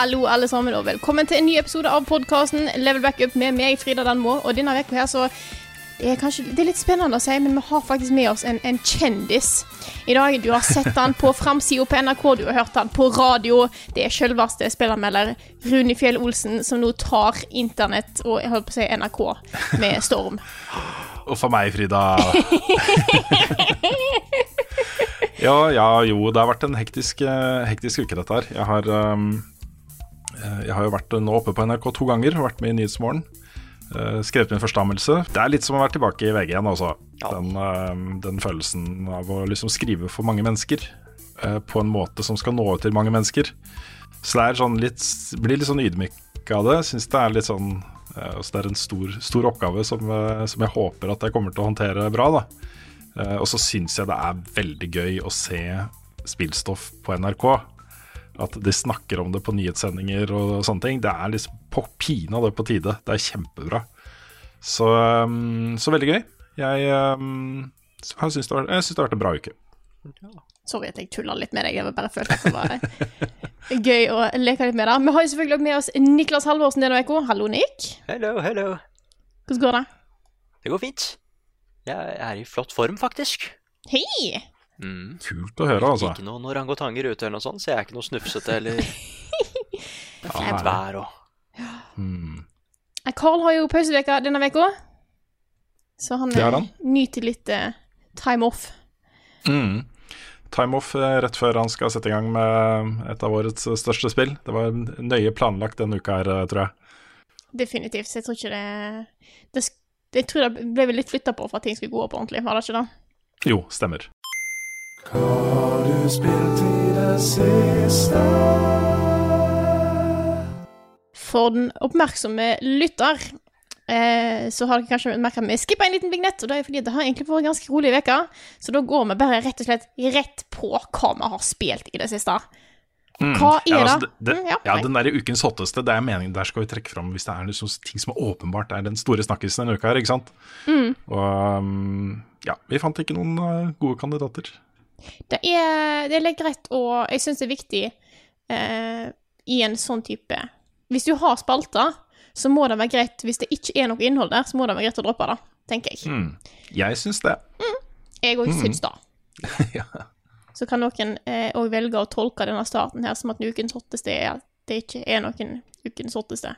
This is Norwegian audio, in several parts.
Hallo alle sammen og velkommen til en ny episode av podkasten Level Backup med meg, Frida Danmo. Og denne uka her så det er kanskje det er litt spennende å si, men vi har faktisk med oss en, en kjendis. I dag, Du har sett han på framsida på NRK, du har hørt han på radio. Det er selveste spillermelder Rune Fjell Olsen som nå tar internett og jeg holdt på å si NRK med storm. Og for meg, Frida. ja, ja, jo, det har vært en hektisk, eh, hektisk uke, dette her. Jeg har, um, jeg har jo vært nå oppe på NRK to ganger, vært med i Nyhetsmorgen. eh, skrevet min forstammelse. Det er litt som å være tilbake i VG igjen, også. Den, eh, den følelsen av å liksom skrive for mange mennesker eh, på en måte som skal nå ut til mange mennesker. Så det er sånn litt, blir litt sånn ydmyk av det. Syns det er litt sånn eh, altså Det er en stor, stor oppgave som, eh, som jeg håper at jeg kommer til å håndtere bra. da Eh, og så syns jeg det er veldig gøy å se spillstoff på NRK. At de snakker om det på nyhetssendinger og sånne ting. Det er liksom på pinadø på tide. Det er kjempebra. Så, um, så veldig gøy. Jeg, um, jeg syns det, har- det vært en bra uke. Sorry at jeg tulla litt med deg. Jeg var bare følte at det var gøy å leke litt med det. Vi har jo selvfølgelig også med oss Niklas Halvorsen denne uka. Hallo, Nick. Hello, hello. Hvordan går det? Det går fint. Jeg er i flott form, faktisk. Hei! Mm. Kult å høre, altså. Ikke noen orangutanger ute eller noe sånt, så jeg er ikke noe snufsete eller fint vær og Mm. Carl har jo pauseveka denne veka, så han, Det eh, han. nyter litt uh, time off. Mm. Time off eh, rett før han skal sette i gang med et av årets største spill. Det var nøye planlagt denne uka her, tror jeg. Definitivt. Så jeg tror ikke det, det Jeg tror det ble litt flytta på for at ting skulle gå opp ordentlig, var det ikke det? Jo, stemmer. Har du spilt i det siste? For den oppmerksomme lytter eh, så har dere kanskje merka at vi skippa en liten vignett, og det er fordi det har egentlig vært ganske rolig uke. Så da går vi bare rett og slett rett på hva vi har spilt i det siste. Hva er Ja, det? altså, det, Mm, ja, ja, den der ukens hotteste, det er meningen der skal vi trekke fram hvis det er liksom ting som åpenbart er den store snakkisen denne uka her, ikke sant? Mm. Og um, ja, vi fant ikke noen uh, gode kandidater. Det er, det er litt greit og Jeg syns det er viktig eh, i en sånn type Hvis du har spalter, så må det være greit Hvis det ikke er noe innhold der, så må det være greit å droppe det, tenker jeg. Mm. Jeg syns det. Jeg òg syns det. ja. Så kan noen òg velge å tolke denne starten her som at ukens hotteste er at det ikke er noen ukens hotteste.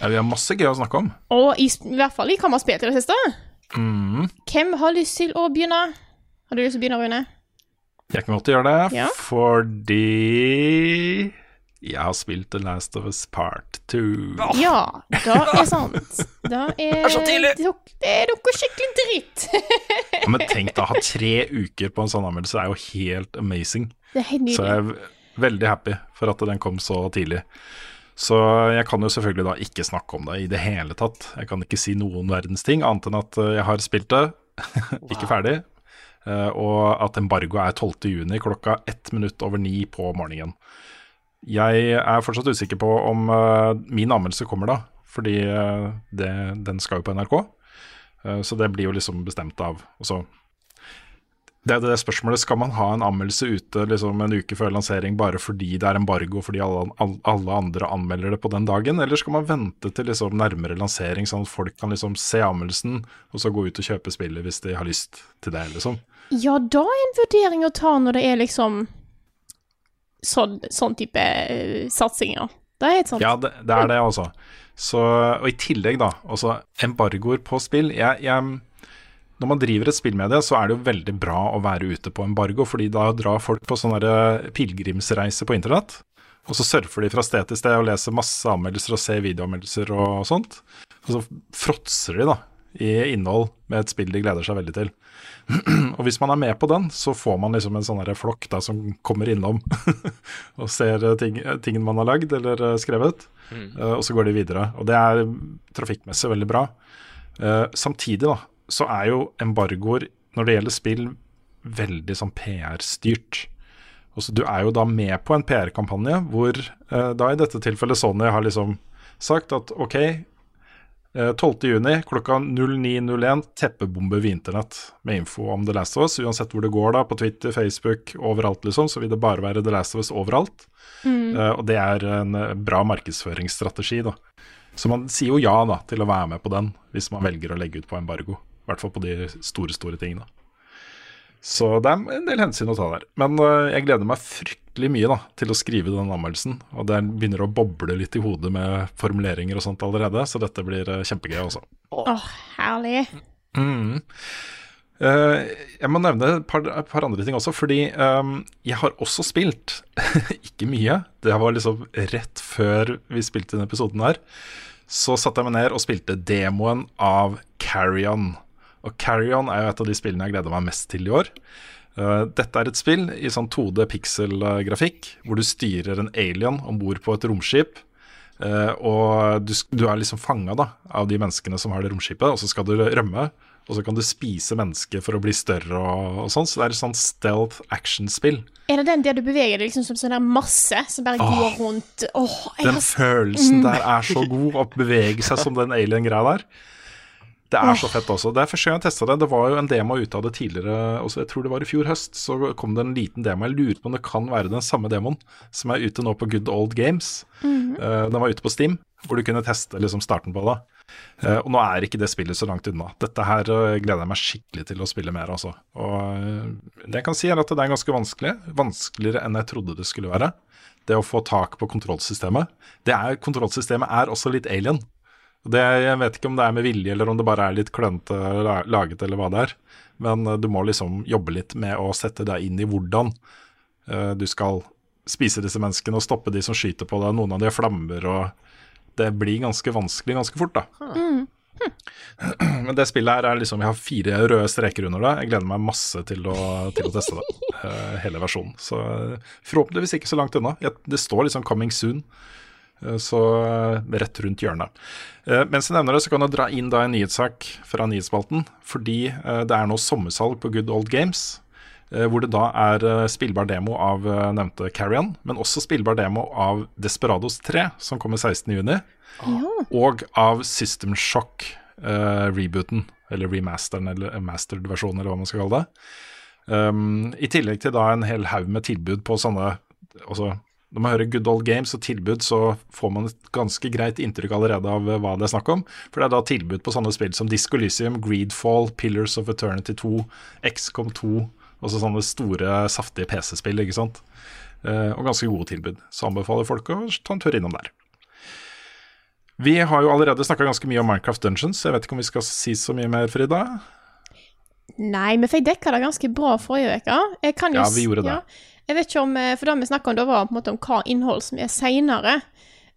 ja, vi har masse gøy å snakke om. Og i, i hvert fall i Kammerspillet til det siste. Mm. Hvem har lyst til å begynne? Har du lyst til å begynne, Rune? Jeg kan godt gjøre det, Ja. fordi jeg har spilt The Last of Us Part 2. Ja, det er sant. Det er, så tidlig. Det er noe skikkelig dritt. Ja, men tenk da, å ha tre uker på en sånn anmeldelse er jo helt amazing. Det er helt Så jeg er veldig happy for at den kom så tidlig. Så jeg kan jo selvfølgelig da ikke snakke om det i det hele tatt. Jeg kan ikke si noen verdens ting, annet enn at eh, jeg har spilt det, ikke ferdig, og at embargo er 12. juni klokka ett minutt over ni på morgenen. Jeg er fortsatt usikker på om eh, min anmeldelse kommer da, fordi eh, det, den skal jo på NRK. Eh, så det blir jo liksom bestemt av og så det er det spørsmålet, Skal man ha en anmeldelse ute liksom en uke før lansering bare fordi det er embargo, fordi alle, alle andre anmelder det på den dagen, eller skal man vente til liksom nærmere lansering, sånn at folk kan liksom se anmeldelsen, og så gå ut og kjøpe spillet hvis de har lyst til det, liksom? Ja, da er en vurdering å ta når det er liksom sånn, sånn type uh, satsinger. Det er helt sant. Ja, det, det er det, altså. Så, og i tillegg, da, altså embargoer på spill jeg, jeg, når man driver et spillmedie, så er det jo veldig bra å være ute på embargo, fordi da drar folk på sånne pilegrimsreiser på internett. Og så surfer de fra sted til sted og leser masse anmeldelser og ser videoanmeldelser og sånt. Og så fråtser de da i innhold med et spill de gleder seg veldig til. og hvis man er med på den, så får man liksom en sånn flokk da som kommer innom og ser ting, tingen man har lagd eller eh, skrevet, uh, og så går de videre. Og det er trafikkmessig veldig bra. Uh, samtidig da, så er jo embargoer når det gjelder spill, veldig sånn PR-styrt. Altså, du er jo da med på en PR-kampanje hvor eh, da i dette tilfellet Sony har liksom sagt at OK, 12.6 klokka 09.01 teppebomber vi internett med info om The Last of Us. Uansett hvor det går, da, på Twitter, Facebook, overalt, liksom, så vil det bare være The Last of Us overalt. Mm. Eh, og det er en bra markedsføringsstrategi, da. Så man sier jo ja da til å være med på den, hvis man velger å legge ut på embargo. I hvert fall på de store, store tingene. Så det er en del hensyn å ta der. Men uh, jeg gleder meg fryktelig mye da, til å skrive den anmeldelsen. Og det begynner å boble litt i hodet med formuleringer og sånt allerede, så dette blir uh, kjempegøy også. Åh, oh, herlig. Mm. Uh, jeg må nevne et par, et par, andre ting også, fordi um, jeg har også spilt. ikke mye. Det var liksom rett før vi spilte denne episoden her. Så satte jeg meg ned og spilte demoen av Carrion. Og Carrion er jo et av de spillene jeg gleder meg mest til i år. Uh, dette er et spill i sånn 2D pixel-grafikk, hvor du styrer en alien om bord på et romskip. Uh, og du, du, er liksom fanga av de menneskene som har det romskipet, og så skal du rømme. Og så kan du spise mennesker for å bli større og, og sånn. Så det er et sånn stealth action-spill. Er det den der du beveger deg liksom som sånn der masse som bare Åh, går rundt? Åh, den har... følelsen mm. der er så god, å bevege seg som den alien-greia der. Det er så fett også. Det er første gang jeg testa det. Det var jo en demo ute av det tidligere, også, jeg tror det var i fjor høst. Så kom det en liten demo. Jeg lurer på om det kan være den samme demoen som er ute nå på Good Old Games. Mm. -hmm. den var ute på Steam, hvor du kunne teste liksom, starten på det. Uh, og nå er ikke det spillet så langt unna. Dette her uh, gleder jeg meg skikkelig til å spille mer, altså. Og det jeg kan si, er at det er ganske vanskelig. Vanskeligere enn jeg trodde det skulle være. Det å få tak på kontrollsystemet. Det er, kontrollsystemet er også litt alien. Det, jeg vet ikke om det er med vilje, eller om det bare er litt klønete laget, eller hva det er. Men uh, du må liksom jobbe litt med å sette deg inn i hvordan uh, du skal spise disse menneskene og stoppe de som skyter på deg. Noen av de har flammer, og det blir ganske vanskelig ganske fort, da. Mm. Men det spillet her er liksom Jeg har fire røde streker under det. Jeg gleder meg masse til å, til å teste det. Uh, hele versjonen. Så forhåpentligvis ikke så langt unna. Det står liksom 'coming soon'. Eh, så eh, rett rundt hjørnet. Eh, mens jeg nevner det, så kan jeg dra inn da en nyhetssak fra nyhetsspalten. Fordi det er nå sommersalg på Good Old Games. Hvor det da er spillbar demo av nevnte Carrion, men også spillbar demo av Desperados 3, som kommer 16.6. Ja. Og av System Shock, uh, rebooten, eller remasteren, eller mastered versjon, eller hva man skal kalle det. Um, I tillegg til da en hel haug med tilbud på sånne altså når man hører Good Old Games og tilbud, så får man et ganske greit inntrykk allerede av hva det er snakk om. For det er da tilbud på sånne spill som Disco Lysium, Greedfall, Pillars of Eternity 2, XCOM 2, altså sånne store, saftige PC-spill, ikke sant. Eh, og ganske gode tilbud. Så anbefaler folk å ta en tur innom der. Vi har jo allerede snakka ganske mye om Minecraft Dungeons. Jeg vet ikke om vi skal si så mye mer, Frida? Nei, vi fikk dekka det ganske bra forrige uke. Ja, vi gjorde det. Ja. Jeg vet ikke om eh, For det vi snakka om da, var på en måte om hva innhold som er seinere.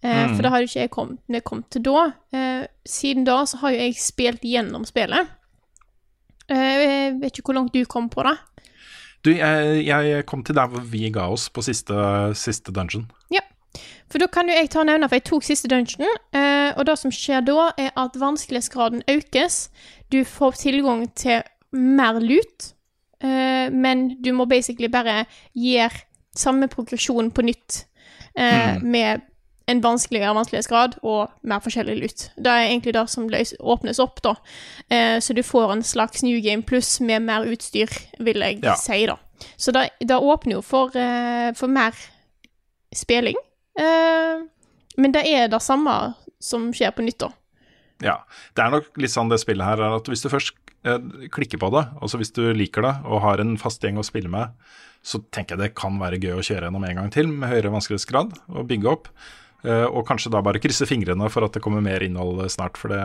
Eh, mm. For det har jo ikke jeg kommet, jeg kom til da. Eh, siden da så har jo jeg spilt gjennom spillet. Jeg vet ikke hvor langt du kom på det. Du, jeg, jeg kom til der hvor vi ga oss på siste, siste dungeon. Ja. For da kan jo jeg ta og nevne, for jeg tok siste dungeon, eh, og det som skjer da, er at vanskelighetsgraden økes. Du får tilgang til mer lut, Uh, men du må basically bare gjøre samme progresjon på nytt uh, mm. med en vanskeligere vanskelighetsgrad og mer forskjellig lut. Det er egentlig det som åpnes opp, da. Uh, så du får en slags new game pluss med mer utstyr, vil jeg ja. si, da. Så det, det åpner jo for, for mer spilling. men det er det samme som skjer på nytt, da. Ja. Det er nok litt sånn det spillet her er at hvis du først eh, klikker på det, altså hvis du liker det og har en fast gjeng å spille med, så tenker jeg det kan være gøy å kjøre gjennom en gang til med høyere vanskelighetsgrad og bygge opp. Eh, og kanskje da bare krysse fingrene for at det kommer mer innhold snart, for det,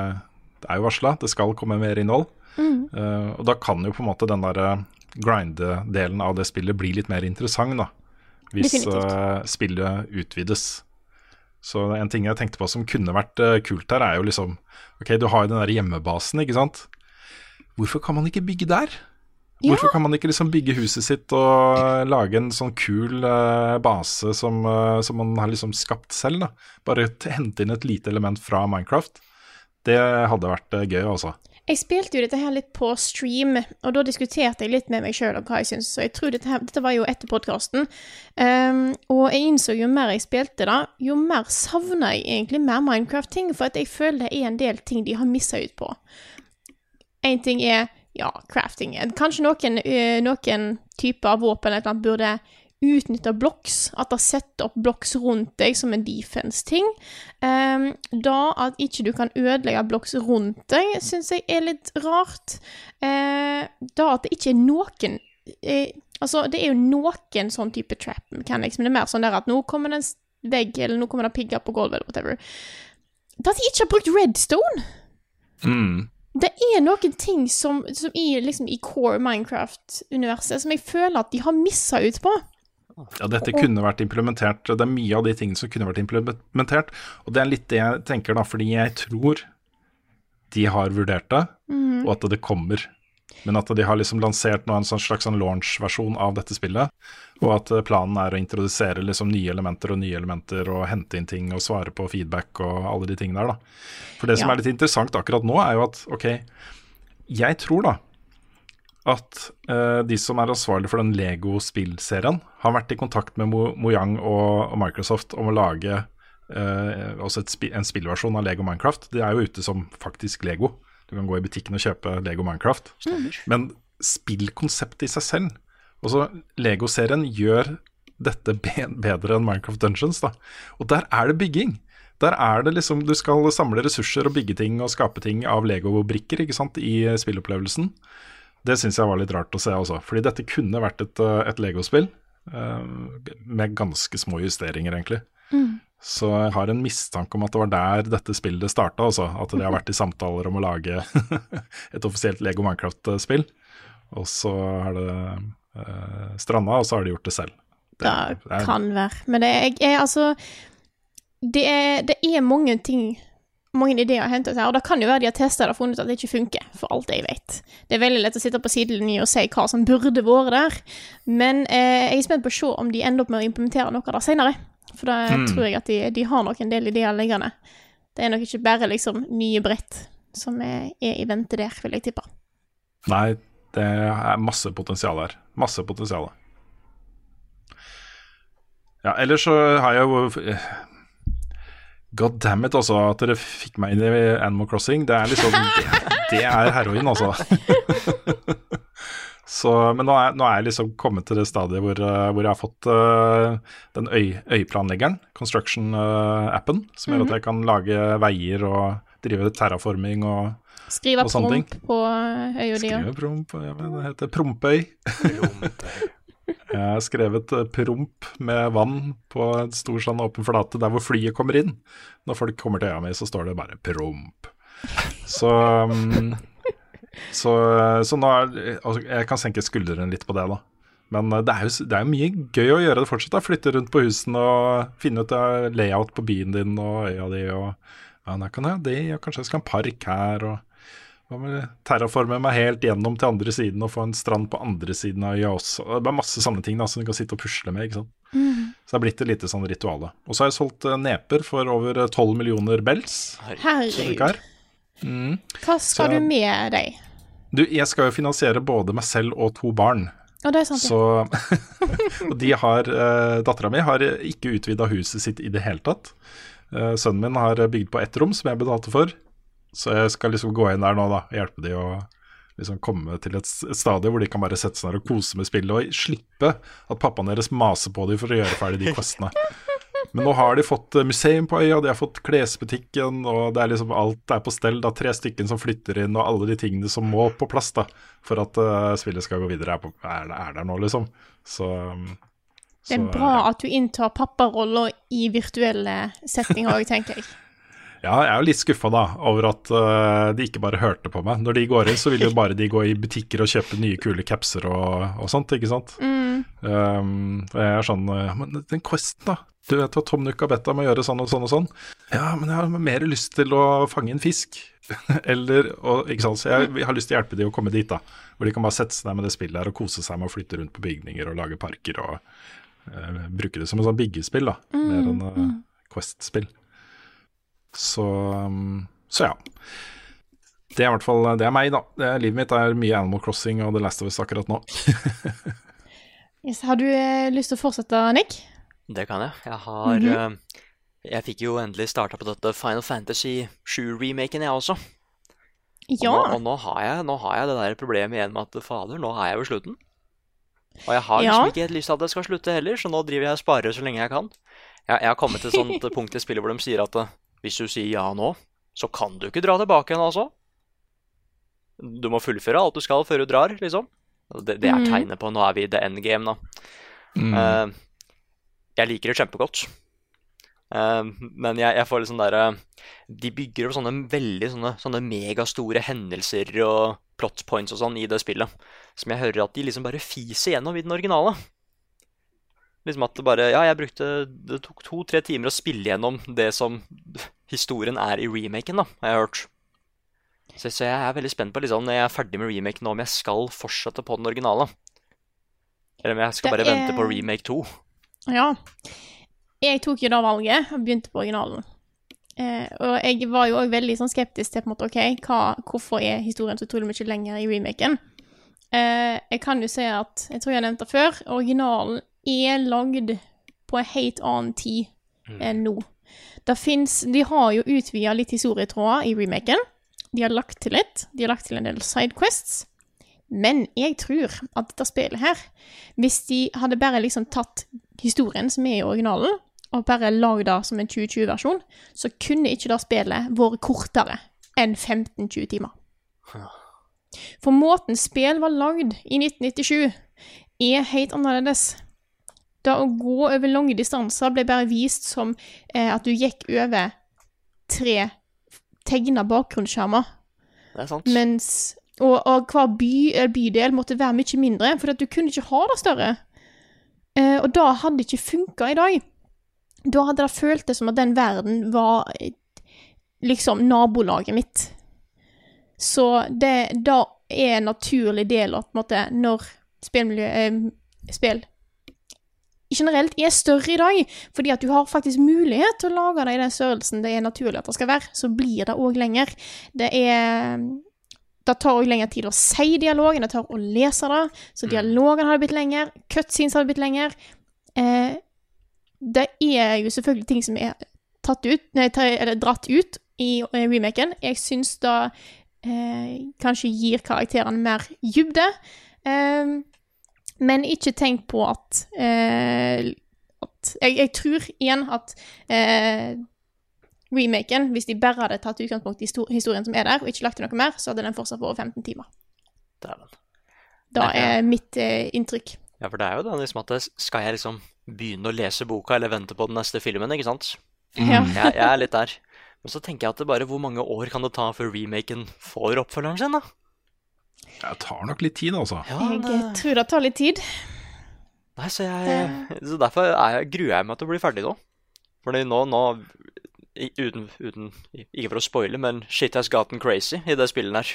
det er jo varsla, det skal komme mer innhold. Mm. og da kan jo på en måte den derre grind-delen av det spillet bli litt mer interessant, da. Hvis eh, spillet utvides. Så en ting jeg tenkte på som kunne vært eh, kult her, er jo liksom Ok, du har jo den der hjemmebasen, ikke sant. Hvorfor kan man ikke bygge der? Hvorfor kan man ikke liksom bygge huset sitt og lage en sånn kul eh, base som, eh, som man har liksom skapt selv? da? Bare hente inn et lite element fra Minecraft. Det hadde vært eh, gøy, altså. Jeg spilte jo dette her litt på stream, og da diskuterte jeg litt med meg sjøl om hva jeg syns. Så jeg tror dette, her, dette var jo etter podkasten. og jeg innså jo mer jeg spilte da, jo mer savna jeg egentlig mer Minecraft-ting. For at jeg føler det er en del ting de har missa ut på. En ting er ja, crafting. Kanskje noen, ø, noen typer av våpen eller annet burde utnytte blocks. At det setter opp blocks rundt deg som en defense-ting. Um, da at ikke du kan ødelegge blocks rundt deg, syns jeg er litt rart. Uh, da at det ikke er noen uh, Altså, det er jo noen sånn type trap mechanics, men det er mer sånn der at nå kommer det en vegg, eller nå kommer det pigger på gulvet, eller whatever. Da at de ikke har brukt redstone! Mm. Det er noen ting som, som i, liksom, i core Minecraft-universet som jeg føler at de har missa ut på. Ja, dette kunne vært implementert. Det er mye av de tingene som kunne vært implementert. Og det er litt det jeg tenker, da, fordi jeg tror de har vurdert det, og at det kommer. Men at de har liksom lansert nå en sånn slags sånn launch-versjon av dette spillet. Og at eh, planen er å introdusere liksom nye elementer og nye elementer og hente inn ting og svare på feedback og alle de tingene der, da. For det som Ja. er litt interessant akkurat nå, er jo at ok, jeg tror da at uh, de som er ansvarlig for den Lego-spillserien, har vært i kontakt med Mo Mojang og, og Microsoft om å lage uh, også spi en spillversjon av Lego Minecraft. Det er jo ute som faktisk Lego. Du kan gå i butikken og kjøpe Lego Minecraft. Men spillkonseptet i seg selv Også Lego-serien gjør dette bedre enn Minecraft Dungeons. da Og der er det bygging. Der er det liksom Du skal samle ressurser og bygge ting og skape ting av Lego-brikker ikke sant, i spillopplevelsen. Det syns jeg var litt rart å se også, fordi dette kunne vært et, eh, et Lego-spill. Uh, med ganske små justeringer, egentlig. Så jeg har en mistanke om at det var der dette spillet starta, altså. At de har vært i samtaler om å lage et offisielt Lego Minecraft-spill. Og så har det eh, stranda, og så har de gjort det selv. Det er- kan være. Men det er, er altså det er, det er mange ting mange ideer hentet her, og det kan jo være de har testa det og funnet ut at det ikke funker, for alt jeg vet. Det er veldig lett å sitte på sidelinjen og si hva som burde vært der, men eh, jeg er spent på å se om de ender opp med å implementere noe av det senere. For da tror jeg at de, de har nok en del ideer liggende. Det er nok ikke bare liksom nye brett som er, er i vente der, vil jeg tippe. Nei, det er masse potensial her. Masse potensial. Ja, ellers så har jeg jo God damn it, altså, at dere fikk meg inn i Animal Crossing. Det er liksom Det, det er heroin, altså. Så, men nå er, nå er jeg liksom kommet til det stadiet hvor, eh, hvor jeg har fått uh, den øy, øyplanleggeren, construction-appen, som gjør at jeg kan lage veier og drive terraforming og Skrive Og sånne ting. Skrive promp på øya di. Skrive promp, ja, men det heter Prompøy. Jeg har skrevet eh, promp med vann på en stor sånn åpen flate der hvor flyet kommer inn. Når folk kommer til øya mi, så står det bare promp. Så, um, så, så nå er altså, Jeg kan senke skuldrene litt på det, da. Men eh, det er jo det er jo mye gøy å gjøre det fortsatt. da Flytte rundt på husene og finne ut eh, layout på byen din og øya di. Og ja, der kan jeg ha det, og kanskje jeg skal ha en park her. og hva med terraforme meg helt gjennom til andre siden og få en strand på andre siden av øya også. Det er masse sånne ting da, som du kan sitte og pusle med. ikke sant? Så det er blitt et lite sånn ritual. Og så har jeg solgt eh, neper for over eh, 12 millioner bells. Herregud. Vikar. Hva skal Så- du med deg? Du, jeg skal jo finansiere både meg selv og to barn. Og det er sant. ja. Så Og de har uh, Dattera mi har ikke utvida huset sitt i det hele tatt. Uh, sønnen min har bygd på ett rom, som jeg betalte for. Så jeg skal liksom gå inn der nå, da. Hjelpe de å liksom komme til et stadie hvor de kan bare sette seg ned og kose med spillet, og slippe at pappaen deres maser på dem for å gjøre ferdig de questene. Men nå har de fått eh, museum på øya, de har fått klesbutikken, og det er liksom alt er på stell. da, Tre stykker som flytter inn, og alle de tingene som må på plass da, for at uh, spillet skal gå videre, er, på, er, er der nå, liksom. Så så Det er bra bra at du inntar papparolla i virtuelle settinger òg, tenker jeg. Ja, jeg er jo litt skuffa da, over at uh, de ikke bare hørte på meg. Når de går inn, så vil jo bare de gå i butikker og kjøpe nye, kule capser og, og sånt, ikke sant. Mm. Um, jeg er sånn Ja, men den questen, da. Du vet at Tom om å gjøre sånn og sånn og sånn. Ja, men jeg har mer lyst til å fange en fisk. Eller og, Ikke sant. Så jeg, jeg har lyst til å hjelpe de å komme dit, da. Hvor de kan bare sette seg ned med det spillet her og kose seg med å flytte rundt på bygninger og lage parker og uh, bruke det som et sånn byggespill, da. Mer enn uh, Quest-spill. Så, um, så ja. Det er i hvert fall det er meg, da. Det er, livet mitt er mye Animal Crossing og The Last of Us akkurat nå. Yes, har du eh, lyst til å fortsette, Nick? Det kan jeg. Jeg har eh, Jeg fikk jo endelig starta på dette Final Fantasy 7-remaken, jeg også. Ja. Og, nå, og nå, har jeg, nå har jeg det der problemet igjen med at fader, nå er jeg ved slutten. Og jeg har liksom Ja. ikke helt lyst til at det skal slutte heller, så nå driver jeg og sparer så lenge jeg kan. Jeg, jeg har kommet til et sånt punkt i spillet hvor de sier at eh, hvis du sier ja nå, så kan du ikke dra tilbake igjen, altså. Du må fullføre alt du skal før du drar, liksom. Det, det er Mhm. tegnet på nå er vi i the end game, da. Eh, jeg liker det kjempegodt. Eh, men jeg, jeg får litt sånn derre De bygger opp sånne veldig sånne, sånne megastore hendelser og plot points og sånn i det spillet. Som jeg hører at de liksom bare fiser gjennom i den originale. Liksom at det bare Ja, jeg brukte Det tok to-tre timer å spille gjennom det som historien er i remaken, da, har jeg hørt. Så, så jeg er veldig spent på, liksom, når jeg er ferdig med remaken, om jeg skal fortsette på den originale. Eller om jeg skal bare bare vente på er- remake 2. Ja. Jeg tok jo da valget og begynte på originalen. Eh, og jeg var jo òg veldig sånn skeptisk til på en måte, ok, hva, hvorfor er historien så utrolig mye lenger i remaken. Eh, jeg kan jo si at, jeg tror jeg nevnte det før, originalen er lagd på en helt annen tid enn nå. Det fins de har jo utvida litt historietråder i remaken. De har lagt til litt. De har lagt til en del sidequests. Men jeg tror at dette spillet her, hvis de hadde bare liksom tatt historien som er i originalen, og bare lagd det som en 2020-versjon, så kunne ikke det spillet vært kortere enn 15-20 timer. For måten spill var lagd i 1997, er helt annerledes. Det å gå over lange distanser ble bare vist som eh, at du gikk over tre tegna bakgrunnsskjermer. Det er sant. Mens, og, og hver by, bydel måtte være mye mindre, for du kunne ikke ha det større. Eh, og det hadde ikke funka i dag. Da hadde det føltes som at den verden var liksom nabolaget mitt. Så det da er en naturlig del av på en måte, når spillmiljø, eh, spill generelt er større i dag, fordi at du har faktisk mulighet til å lage det i den størrelsen det er naturlig at det skal være, så blir det òg lenger. Det er Det tar òg lengre tid å si dialogen, det tar å lese det, så dialogen hadde blitt lenger, cutscenes hadde blitt lenger. Eh, det er jo selvfølgelig ting som er tatt ut, nei, dratt ut i eh, remaken. Jeg syns det eh, kanskje gir karakterene mer dybde. Eh, men ikke tenk på at, eh, at jeg, jeg tror igjen at eh, remaken, hvis de bare hadde tatt utgangspunkt i historien som er der, og ikke lagt til noe mer, så hadde den fortsatt vært 15 timer. Dæven. Da Nei, ja. er mitt eh, inntrykk. Ja, for det er jo det liksom at Skal jeg liksom begynne å lese boka eller vente på den neste filmen, ikke sant? Ja. Jeg, jeg er litt der. Men så tenker jeg at det bare hvor mange år kan det ta før remaken får oppfølgeren sin, da? Det tar nok litt tid, altså. Ja, Jeg det, eh, tror det tar litt tid. nei, så jeg Så derfor er jeg, gruer jeg meg til å bli ferdig nå. Fordi nå, nå uten, uten Ikke for å spoile, men shit has gotten crazy i det spillet her.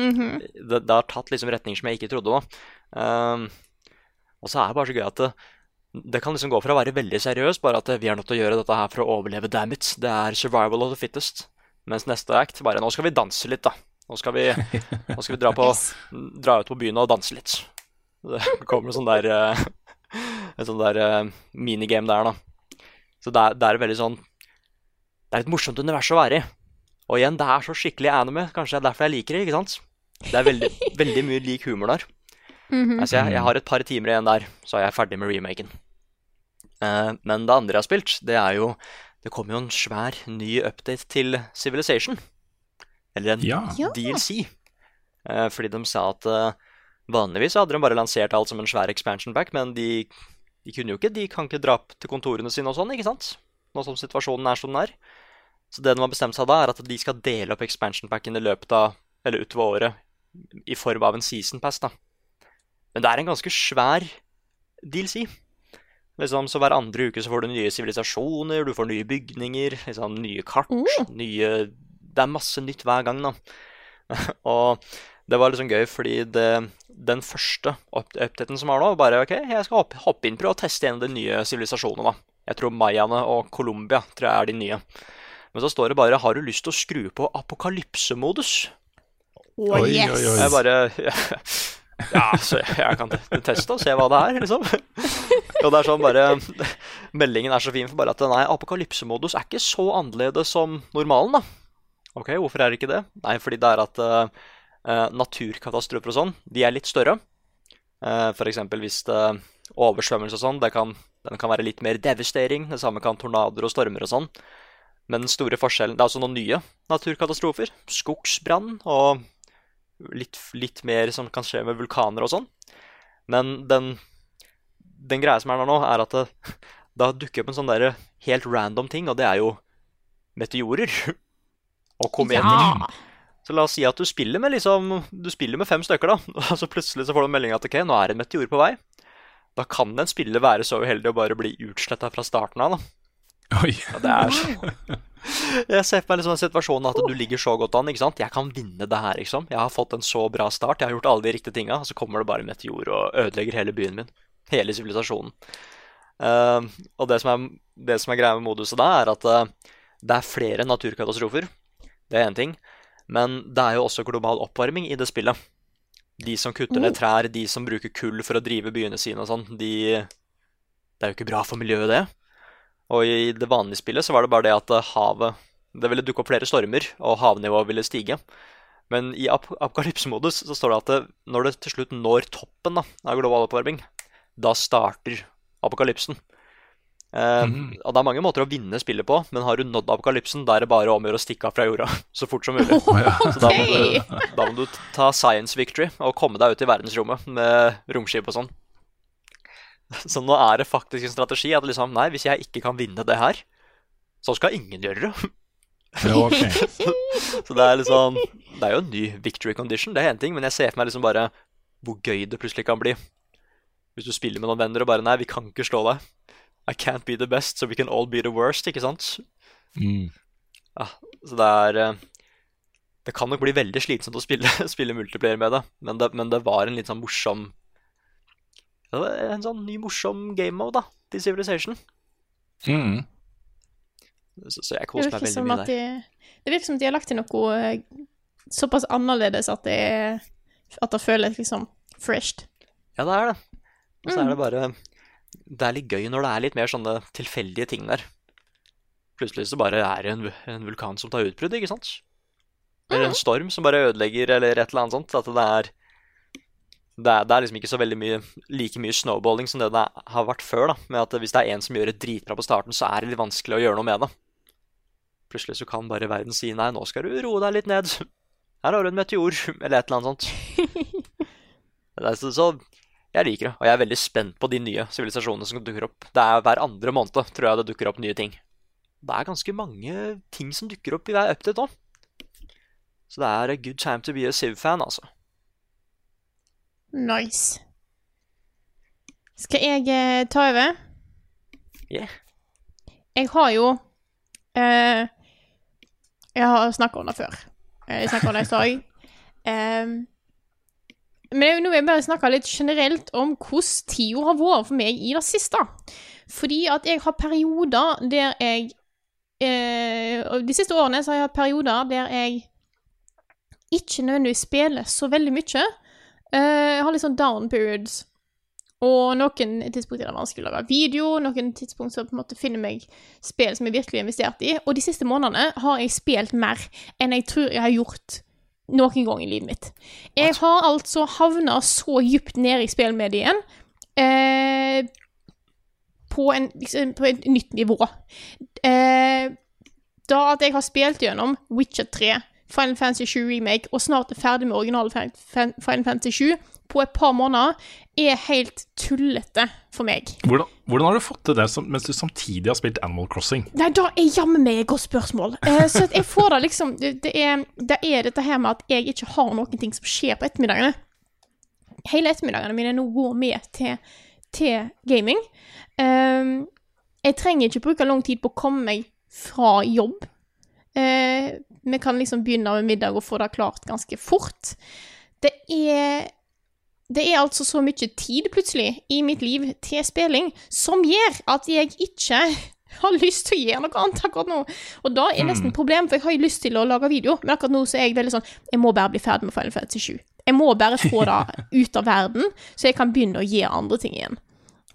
Mhm. det, det har tatt liksom retninger som jeg ikke trodde. da. Um, og så er det bare så gøy at det, det kan liksom gå fra å være veldig seriøst, bare at vi er nødt til å gjøre dette her for å overleve, damn it. Det er survival of the fittest. Mens neste act bare Nå skal vi danse litt, da. Nå skal vi, nå skal vi dra, på, dra ut på byen og danse litt. Det kommer en sånn der eh, En sånn der eh, minigame der, da. Så det er, det er veldig sånn Det er et morsomt univers å være i. Og igjen, det er så skikkelig anime. Kanskje det er derfor jeg liker det. ikke sant? Det er veldig, veldig mye lik humor der. Mhm. Altså, jeg, jeg har et par timer igjen der, så er jeg ferdig med remaken. Uh, men det andre jeg har spilt, det er jo Det kom jo en svær ny update til Civilization. Eller en Ja. Ja. DLC. Uh, fordi de sa at uh, vanligvis hadde de bare lansert alt som en svær expansion pack, men de, de kunne jo ikke De kan ikke dra opp til kontorene sine og sånn, ikke sant? Nå som situasjonen er som den er. Så det de har bestemt seg da, er at de skal dele opp expansion packen i løpet av, eller utover året i form av en season pass. da. Men det er en ganske svær DLC. Liksom, så Hver andre uke så får du nye sivilisasjoner, du får nye bygninger, liksom, nye kart. nye Det er masse nytt hver gang. da. og det var liksom gøy, fordi det, den første up- updaten som var nå, bare OK, jeg skal hoppe, hoppe inn prøve å teste en av de nye sivilisasjonene. da. Jeg tror mayaene og Colombia tror jeg er de nye. Men så står det bare 'Har du lyst til å skru på apokalypsemodus'? Oh, Oi, yes. oi, oi. Jeg bare Ja, så jeg kan teste og se hva det er, liksom. Og det er sånn bare Meldingen er så fin for bare at nei, apokalypsemodus er ikke så annerledes som normalen, da. Ok, hvorfor er det ikke det? Nei, fordi det er at eh, eh, naturkatastrofer og sånn, de er litt større. Uh, for eksempel hvis det oversvømmelse og sånn, det kan, den kan være litt mer devastering. Det samme kan tornadoer og stormer og sånn. Men den store forskjellen Det er altså noen nye naturkatastrofer. Skogsbrann og litt, litt mer som kan skje med vulkaner og sånn. Men den, den greia som er der nå, er at det, da dukker opp en sånn der helt random ting, og det er jo meteorer. Og kometer. Ja. Så la oss si at du spiller med liksom Du spiller med fem stykker, da. Og så plutselig så får du melding at ok, nå er en meteor på vei. Da kan en spiller være så uheldig å bare bli utsletta fra starten av, da. Oi. Ja, det er så Jeg ser på meg liksom den situasjonen at du ligger så godt an. ikke sant? Jeg kan vinne det her, liksom. Jeg har fått en så bra start. Jeg har gjort alle de riktige tinga, og så kommer det bare en meteor og ødelegger hele byen min. Hele sivilisasjonen. Uh, og det som, er, det som er greia med moduset da, er at uh, det er flere naturkatastrofer. Det er én ting. Men det er jo også global oppvarming i det spillet. De som kutter ned trær, de som bruker kull for å drive byene sine og sånn, de Det er jo ikke bra for miljøet, det. Og i det vanlige spillet så var det bare det at eh, havet Det ville dukke opp flere stormer, og havnivået ville stige. Men i ap apokalypsemodus så står det at det, når det til slutt når toppen da, av global oppvarming, da starter apokalypsen. Eh, og Det er mange måter å vinne spillet på, men har du nådd apokalypsen, da er det bare om å gjøre å stikke av fra jorda så fort som mulig. Så da må, du, da må du ta science victory og komme deg ut i verdensrommet med romskip og sånn. Så nå er det faktisk en strategi at liksom, nei, hvis jeg ikke kan vinne det her, så skal ingen gjøre det. Ja, okay. Så det er liksom Det er jo en ny victory condition, det er én ting, men jeg ser for meg liksom bare hvor gøy det plutselig kan bli. Hvis du spiller med noen venner og bare Nei, vi kan ikke slå deg. I can't be the best, so we can all be the worst, ikke sant? Mm. Ja, så det er eh, Det kan nok bli veldig slitsomt å spille, spille multiplayer med det, men, det, men det var en litt sånn morsom en sånn ny morsom game mode, da, til Civilization. Mm. Så, så jeg koser meg veldig mye at der. de, det virker som de har lagt til noe eh, såpass annerledes at det At det føles liksom fresht. Ja, det er det. Og så Mm. er det bare Det er litt gøy når det er litt mer sånne tilfeldige ting der. Plutselig så bare er det en, en vulkan som tar utbrudd, ikke sant? Eller en storm som bare ødelegger, eller et eller annet sånt. At det er det er, det er liksom ikke så veldig mye like mye snowballing som det det har vært før. da, med at Hvis det er en som gjør det dritbra på starten, så er det litt vanskelig å gjøre noe med det. Plutselig så kan bare verden si nei, nå skal du roe deg litt ned. Her har du en meteor, eller et eller annet sånt. Det er så, så jeg liker det, og jeg er veldig spent på de nye sivilisasjonene som dukker opp. Det er Hver andre måned tror jeg det dukker opp nye ting. Det er ganske mange ting som dukker opp i hver update òg. Så det er a good time to be a Civ-fan, altså. Nice. Skal jeg eh, ta over? Yeah. Jeg har jo eh, Jeg har snakka om det før. Eh, Jeg snakka om det i stad. Um, men jeg, nå vil jeg bare snakke litt generelt om hvordan tida har vært for meg i det siste. Fordi at jeg har perioder der jeg eh, De siste årene så har jeg hatt perioder der jeg ikke nødvendigvis spiller så veldig mye. Eh, jeg har litt sånn down periods. Og noen tidspunkt er det vanskelig å lage video, noen tidspunkt så på en måte finner meg spill som jeg virkelig har investert i. Og de siste månedene har jeg spilt mer enn jeg tror jeg har gjort noen gang i livet mitt. Jeg har altså havna så dypt nede i spillmedien eh, på, en, liksom, på et nytt nivå. Eh, da at jeg har spilt gjennom Witcher 3 Final Fantasy 7 Remake og snart er ferdig med originale Fan- Final Fantasy 7 på et par måneder, er helt tullete for meg. Hvordan, hvordan har du fått til det som, mens du samtidig har spilt Animal Crossing? Nei, da er jammen meg et godt spørsmål. Eh, så jeg får da liksom det, er, det er dette her med at jeg ikke har noen ting som skjer på ettermiddagene. Hele ettermiddagene mine nå går med til, til gaming. Ehm, jeg trenger ikke bruke lang tid på å komme meg fra jobb. Eh, vi kan liksom begynne med middag og få det klart ganske fort. Det er det er altså så mye tid plutselig i mitt liv til spilling som gjør at jeg ikke har lyst til å gjøre noe annet akkurat nå. Og da er nesten et problem, for jeg har jo lyst til å lage video, men akkurat nå så er jeg veldig sånn Jeg må bare bli ferdig med Final Fantasy 7. Jeg må bare få det ut av verden, så jeg kan begynne å gjøre andre ting igjen.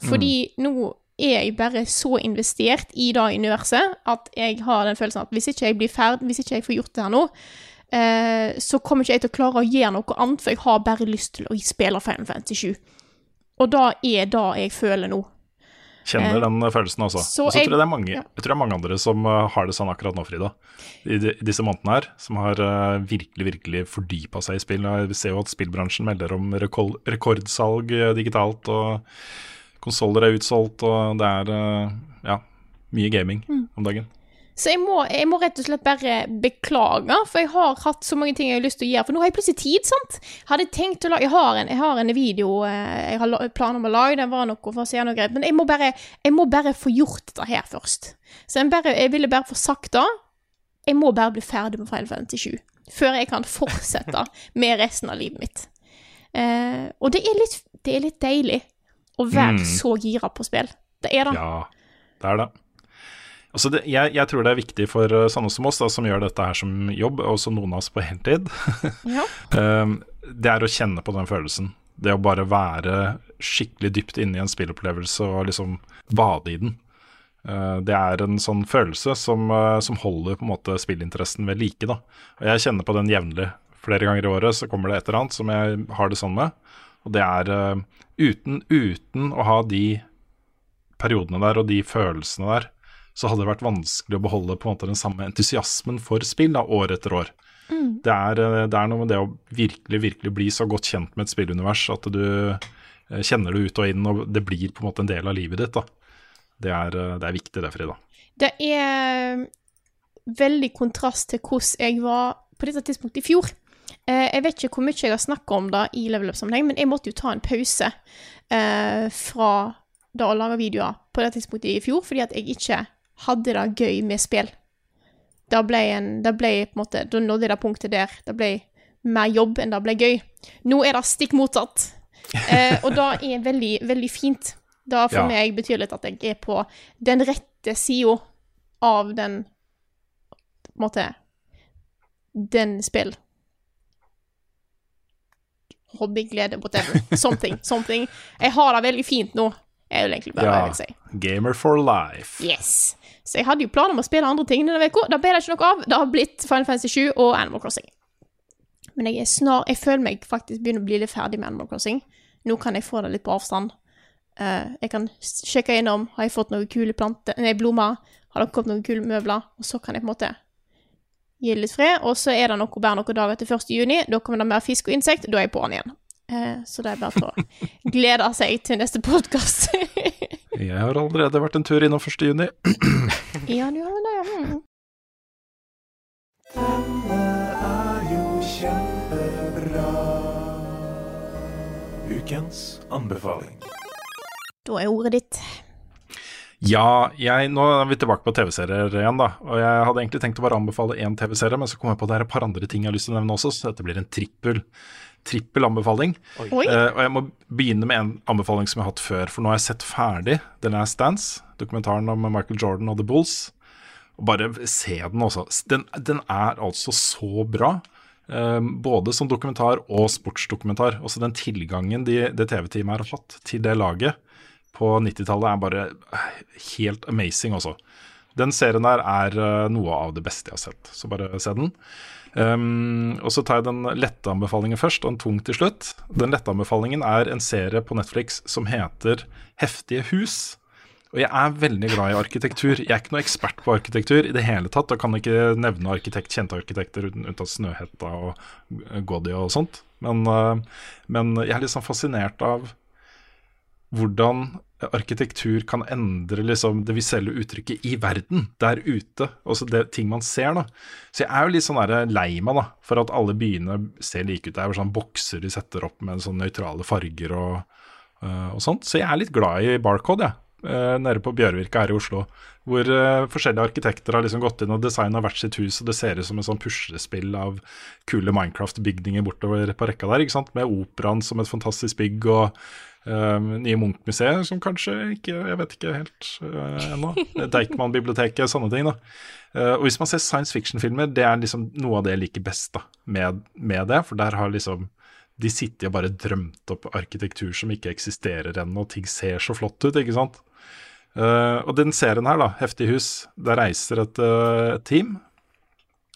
Fordi nå er jeg bare så investert i det universet at jeg har den følelsen at hvis ikke jeg blir ferdig, hvis ikke jeg får gjort det her nå, eh, så kommer ikke jeg til å klare å gjøre noe annet, for jeg har bare lyst til å spille Final Fantasy 7. Og da er det jeg føler nå. Kjenner Eh, den følelsen også. så Og så jeg- tror jeg det er mange, ja. jeg tror det er mange andre som uh, har det sånn akkurat nå, Frida. I, de, i disse månedene her, som har uh, virkelig, virkelig fordypa seg i spill. Vi ser jo at spillbransjen melder om rekord, rekordsalg digitalt, og konsoller er utsolgt, og det er uh, ja, mye gaming Mm. om dagen. Så jeg må, jeg må rett og slett bare beklage, for jeg har hatt så mange ting jeg har lyst til å gjøre. For nå har jeg plutselig tid, sant? Hadde jeg tenkt å lage Jeg har en, jeg har en video eh, jeg har la- planer om å lage, den var noe for å si noe greit, men jeg må bare, jeg må bare få gjort det her først. Så jeg, bare, jeg ville bare få sagt det. Jeg må bare bli ferdig med Final Fantasy 7 før jeg kan fortsette med resten av livet mitt. Eh, og det er, litt, det er litt deilig å være Mm. så gira på spill. Det er det. Ja, det er det. Altså det, jeg, jeg tror det er viktig for uh, sånne som oss, da, som gjør dette her som jobb, og også noen av oss på heltid, Ja. um, det er å kjenne på den følelsen. Det å bare være skikkelig dypt inne i en spillopplevelse og liksom bade i den. Uh, det er en sånn følelse som, uh, som holder på en måte spillinteressen ved like. Da. Og jeg kjenner på den jevnlig. Flere ganger i året så kommer det et eller annet som jeg har det sånn med. Og det er uh, uten, uten å ha de periodene der og de følelsene der, så hadde det vært vanskelig å beholde på en måte den samme entusiasmen for spill da, år etter år. Det, er, eh, det er noe med det å virkelig, virkelig bli så godt kjent med et spillunivers at du eh, kjenner det ut og inn, og det blir på en måte en del av livet ditt. da. Det er, eh, det er viktig det, Frida. Det er veldig kontrast til hvordan jeg var på dette tidspunktet i fjor. Eh, jeg vet ikke hvor mye jeg har snakka om det i level up-sammenheng, men jeg måtte jo ta en pause eh, fra da å lage videoer på det tidspunktet i fjor, fordi at jeg ikke hadde det gøy med spill. Da ble, en, da ble på en måte Da nådde jeg det punktet der det ble mer jobb enn det ble gøy. Nå er det stikk motsatt. Eh, og det er veldig, veldig fint. Det for Ja. meg betyr litt at jeg er på den rette sida av den På en måte Den spill. Hobby, glede, whatever. Something. something. Jeg har det veldig fint nå, er jo egentlig bare hva jeg vil si. Gamer for life. Yes. Så jeg hadde jo planer om å spille andre ting denne uka. Da ble det ikke noe av. Det har blitt Final Fantasy 7 og Animal Crossing. Men jeg er snar Jeg føler meg faktisk begynner å bli litt ferdig med Animal Crossing. Nå kan jeg få det litt på avstand. Uh, jeg kan sjekke innom. Har jeg fått noen kule planter Nei, blomster? Har det kommet noen kule møbler? Og så kan jeg på en måte gi det litt fred. Og så er det noe bare noen dager til 1. juni. Da kommer det mer fisk og insekt. Da er jeg på'n igjen. Eh, så det er bare til å glede seg til neste podkast. Jeg har allerede vært en tur innom 1. juni. ja, du har det, ja. Mm. Denne er jo kjempebra. Ukens anbefaling. Da er ordet ditt. Ja, jeg, nå er vi tilbake på TV-serier igjen, da. Og jeg hadde egentlig tenkt å bare anbefale én TV-serie, men så kom jeg på at det er et par andre ting jeg har lyst til å nevne også, så dette blir en trippel, trippel anbefaling. Oi. Uh, og jeg må begynne med en anbefaling som jeg har hatt før, for nå har jeg sett ferdig The Last Dance, dokumentaren om Michael Jordan og The Bulls. Og bare se den også. Den, den er altså så bra. Um, både som dokumentar og sportsdokumentar. Også den tilgangen de, det TV-teamet har hatt til det laget på 90-tallet er bare eh, helt amazing også. Den serien der er eh, noe av det beste jeg har sett, så bare se den. Um, og så tar jeg den lette anbefalingen først, og en tung til slutt. Den lette anbefalingen er en serie på Netflix som heter Heftige hus. Og jeg er veldig glad i arkitektur. Jeg er ikke noe ekspert på arkitektur i det hele tatt. Og kan ikke nevne arkitekt, kjente arkitekter uten, unntatt Snøhetta og Goddy og sånt. Men, uh, men jeg er litt sånn fascinert av hvordan arkitektur kan endre liksom, det visuelle uttrykket i verden, der ute. Også det ting man ser, da. Så jeg er jo litt sånn der lei meg da, for at alle byene ser like ut. Det er jo sånn bokser de setter opp med sånn nøytrale farger og, uh, og sånt. Så jeg er litt glad i Barcode, jeg. Uh, nede på Bjørvika her i Oslo. Hvor uh, forskjellige arkitekter har liksom gått inn og designa hvert sitt hus, og det ser ut som et sånn puslespill av kule Minecraft-bygninger bortover på rekka der. ikke sant? Med operaen som et fantastisk bygg, og Um, nye Munch-museet, som kanskje ikke Jeg vet ikke helt uh, ennå. Deichman-biblioteket, sånne ting. da. Uh, og Hvis man ser science fiction-filmer, det er liksom noe av det jeg liker best da, med, med det. For der har liksom de sitter og bare drømt opp arkitektur som ikke eksisterer ennå, og ting ser så flott ut, ikke sant. Uh, og den serien her, da, Heftig hus, der reiser et uh, team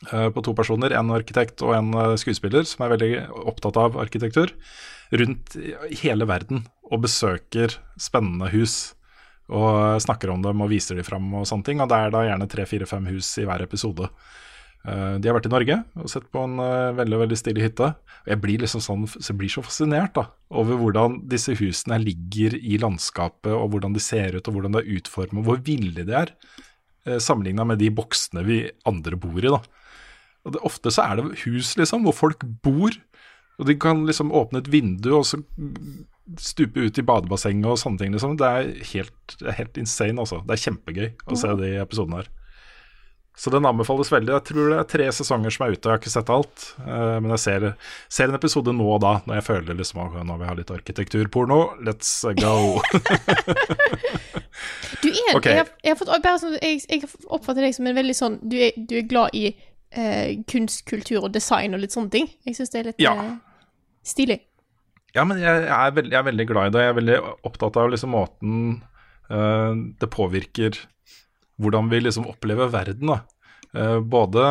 på to personer, en arkitekt og en skuespiller, som er veldig opptatt av arkitektur, rundt hele verden og besøker spennende hus. Og snakker om dem og viser dem fram og sånne ting. Og det er da gjerne tre, fire, fem hus i hver episode. Uh, de har vært i Norge og sett på en uh, veldig veldig stilig hytte. Og jeg blir liksom sånn, så jeg blir så fascinert da, over hvordan disse husene ligger i landskapet, og hvordan de ser ut, og hvordan det er utformet, hvor ville de er, eh, sammenligna med de boksene vi andre bor i. da. Og det, Ofte så er det hus liksom, hvor folk bor, og de kan liksom åpne et vindu og så stupe ut i badebassenget og sånne ting. Liksom. Det er helt, helt insane, altså. Det er kjempegøy å se de episodene her. Så den anbefales veldig. Jeg tror det er tre sesonger som er ute, jeg har ikke sett alt. Uh, men jeg ser, ser, en episode nå og da, når jeg føler liksom at nå vil jeg ha litt arkitekturporno. Let's go! du er okay. jeg, jeg, har fått, sånn, jeg, jeg oppfatter deg som en veldig sånn Du er, du er glad i uh, kunst, kultur og design og litt sånne ting. Jeg syns det er litt ja. eh, Stilig. Ja, men jeg er, veldig, jeg er, veldig glad i det. Jeg er veldig opptatt av liksom måten uh, det påvirker hvordan vi liksom opplever verden. da. Uh, både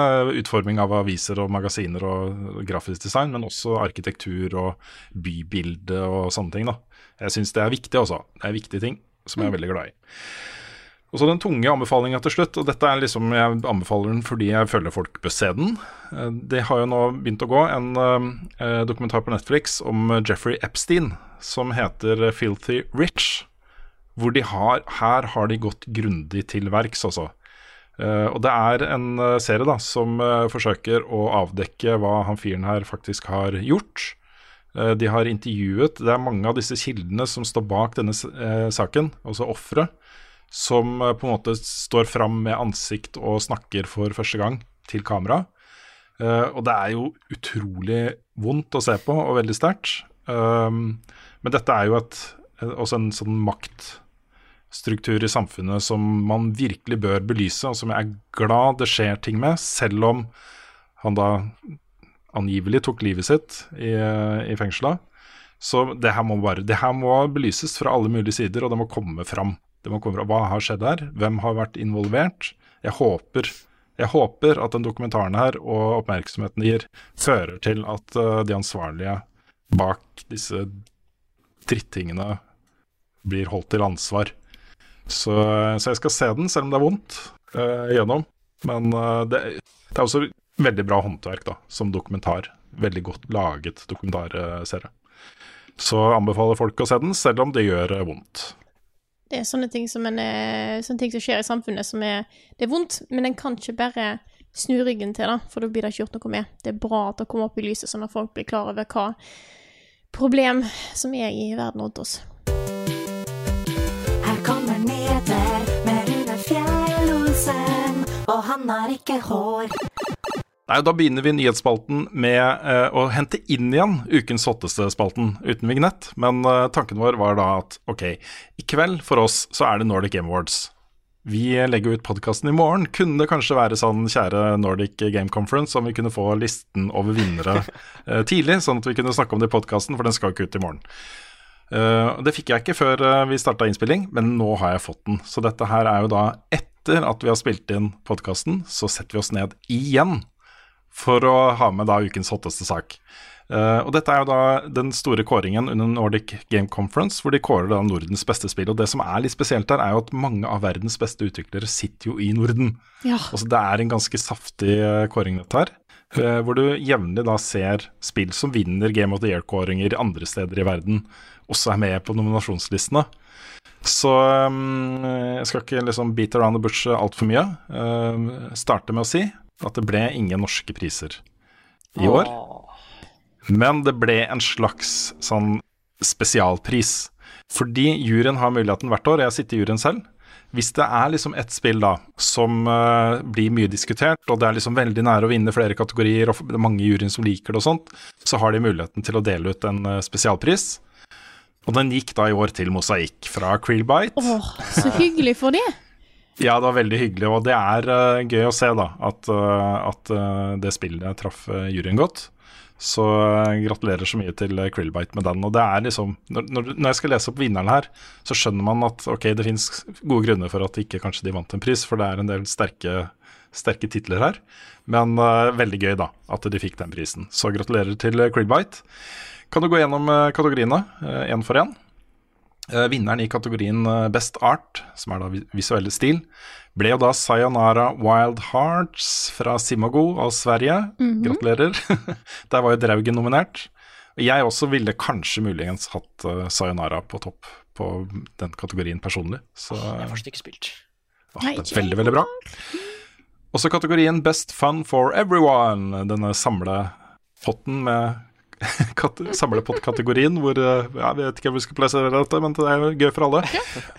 utforming av aviser og magasiner og grafisk design, men også arkitektur og bybilde og sånne ting. da. Jeg syns det er viktig også. Det er viktige ting som jeg er veldig glad i. Og så den tunge anbefalinga til slutt, og dette er liksom jeg anbefaler den fordi jeg føler folk bør se den. Eh, det har jo nå begynt å gå en uh, dokumentar på Netflix om Jeffrey Epstein som heter Filthy Rich. Hvor de har, her har de gått grundig til verks, altså. Og det er en serie da som forsøker å avdekke hva han fyren her faktisk har gjort. de har intervjuet Det er mange av disse kildene som står bak denne saken, altså ofre som eh, på en måte står fram med ansikt og snakker for første gang til kamera. Uh, og det er jo utrolig vondt å se på, og veldig sterkt. Um, men dette er jo et, også en sånn maktstruktur i samfunnet som man virkelig bør belyse, og som jeg er glad det skjer ting med, selv om han da angivelig tok livet sitt i, i fengsla. Så det her, må bare, det her må belyses fra alle mulige sider, og det må komme fram. Det må komme fra hva har skjedd her, hvem har vært involvert. Jeg håper, jeg håper at den dokumentaren her og oppmerksomheten gir, fører til at uh, de ansvarlige bak disse drittingene blir holdt til ansvar. Så, så, jeg skal se den, selv om det er vondt uh, gjennom. Men uh, det, det, er også veldig bra håndverk da, som dokumentar. Veldig godt laget dokumentarserie. Så anbefaler folk å se den, selv om det gjør vondt. Det er sånne ting som, en, eh, sånne ting som skjer i samfunnet som er Det er vondt, men en kan ikke bare snu ryggen til det, for da blir det ikke gjort noe med. Det er bra at det kommer opp i lyset, sånn at folk blir klar over hva problem som er i verden rundt oss. Her kommer nyheter med Rune Fjell-Olsen, og han har ikke hår. Nei, Da begynner vi nyhetsspalten med uh, å hente inn igjen ukens hotteste-spalten uten vignett. Men uh, tanken vår var da at ok, i kveld for oss så er det Nordic Game Awards. Vi legger ut podkasten i morgen. Kunne det kanskje være sånn, kjære Nordic Game Conference, om vi kunne få listen over vinnere uh, tidlig, sånn at vi kunne snakke om det i podkasten, for den skal ikke ut i morgen. det fikk jeg ikke før vi starta innspilling, men nå har jeg fått den. Så dette her er jo da etter at vi har spilt inn podkasten, så setter vi oss ned igjen for å ha med da ukens hotteste sak. Uh, og dette er jo da den store kåringen under Nordic Game Conference, hvor de kårer da Nordens beste spill. Og det som er litt spesielt der, er jo at mange av verdens beste utviklere sitter jo i Norden. Ja. Altså Det er en ganske saftig eh, kåring, dette her. Uh, Hvor du jevnlig da ser spill som vinner Game of the Year-kåringer andre steder i verden, også er med på nominasjonslistene. Så um, jeg skal ikke liksom beat around the bush altfor mye. Uh, starte med å si at det ble ingen norske priser i år. Men det ble en slags sånn spesialpris. Fordi juryen har muligheten hvert år, jeg sitter i juryen selv. Hvis det er liksom ett spill da som uh, blir mye diskutert, og det er liksom veldig nære å vinne flere kategorier, og det er mange i juryen som liker det og sånt, så har de muligheten til å dele ut en uh, spesialpris. Og den gikk da i år til Mosaikk fra Krillbite. Åh, så hyggelig for det. Ja, det var veldig hyggelig, og det er uh, gøy å se da at, uh, at uh, det spillet traff juryen godt. Så gratulerer så mye til Krillbite med den. Og det er liksom når, når jeg skal lese opp vinneren her, så skjønner man at ok, det fins gode grunner for at ikke kanskje de vant en pris, for det er en del sterke, sterke titler her. Men veldig gøy, da, at de fikk den prisen. Så gratulerer til Krillbite. Kan du gå gjennom kategoriene én for én? Eh, vinneren i kategorien eh, Best Art, som er da vi- visuelle stil, ble jo da Sayonara Wild Hearts fra Simago av Sverige. Gratulerer. Der var jo Draugen nominert. Jeg også ville kanskje muligens hatt uh, Sayonara på topp på den kategorien personlig. Så Jeg har fortsatt ikke spilt. ah, det er veldig, veldig bra. Også kategorien Best Fun for Everyone, denne samlepotten med samlepott-kategorien, hvor ja, Jeg vet ikke hvor vi skal plassere dette, men det er jo gøy for alle.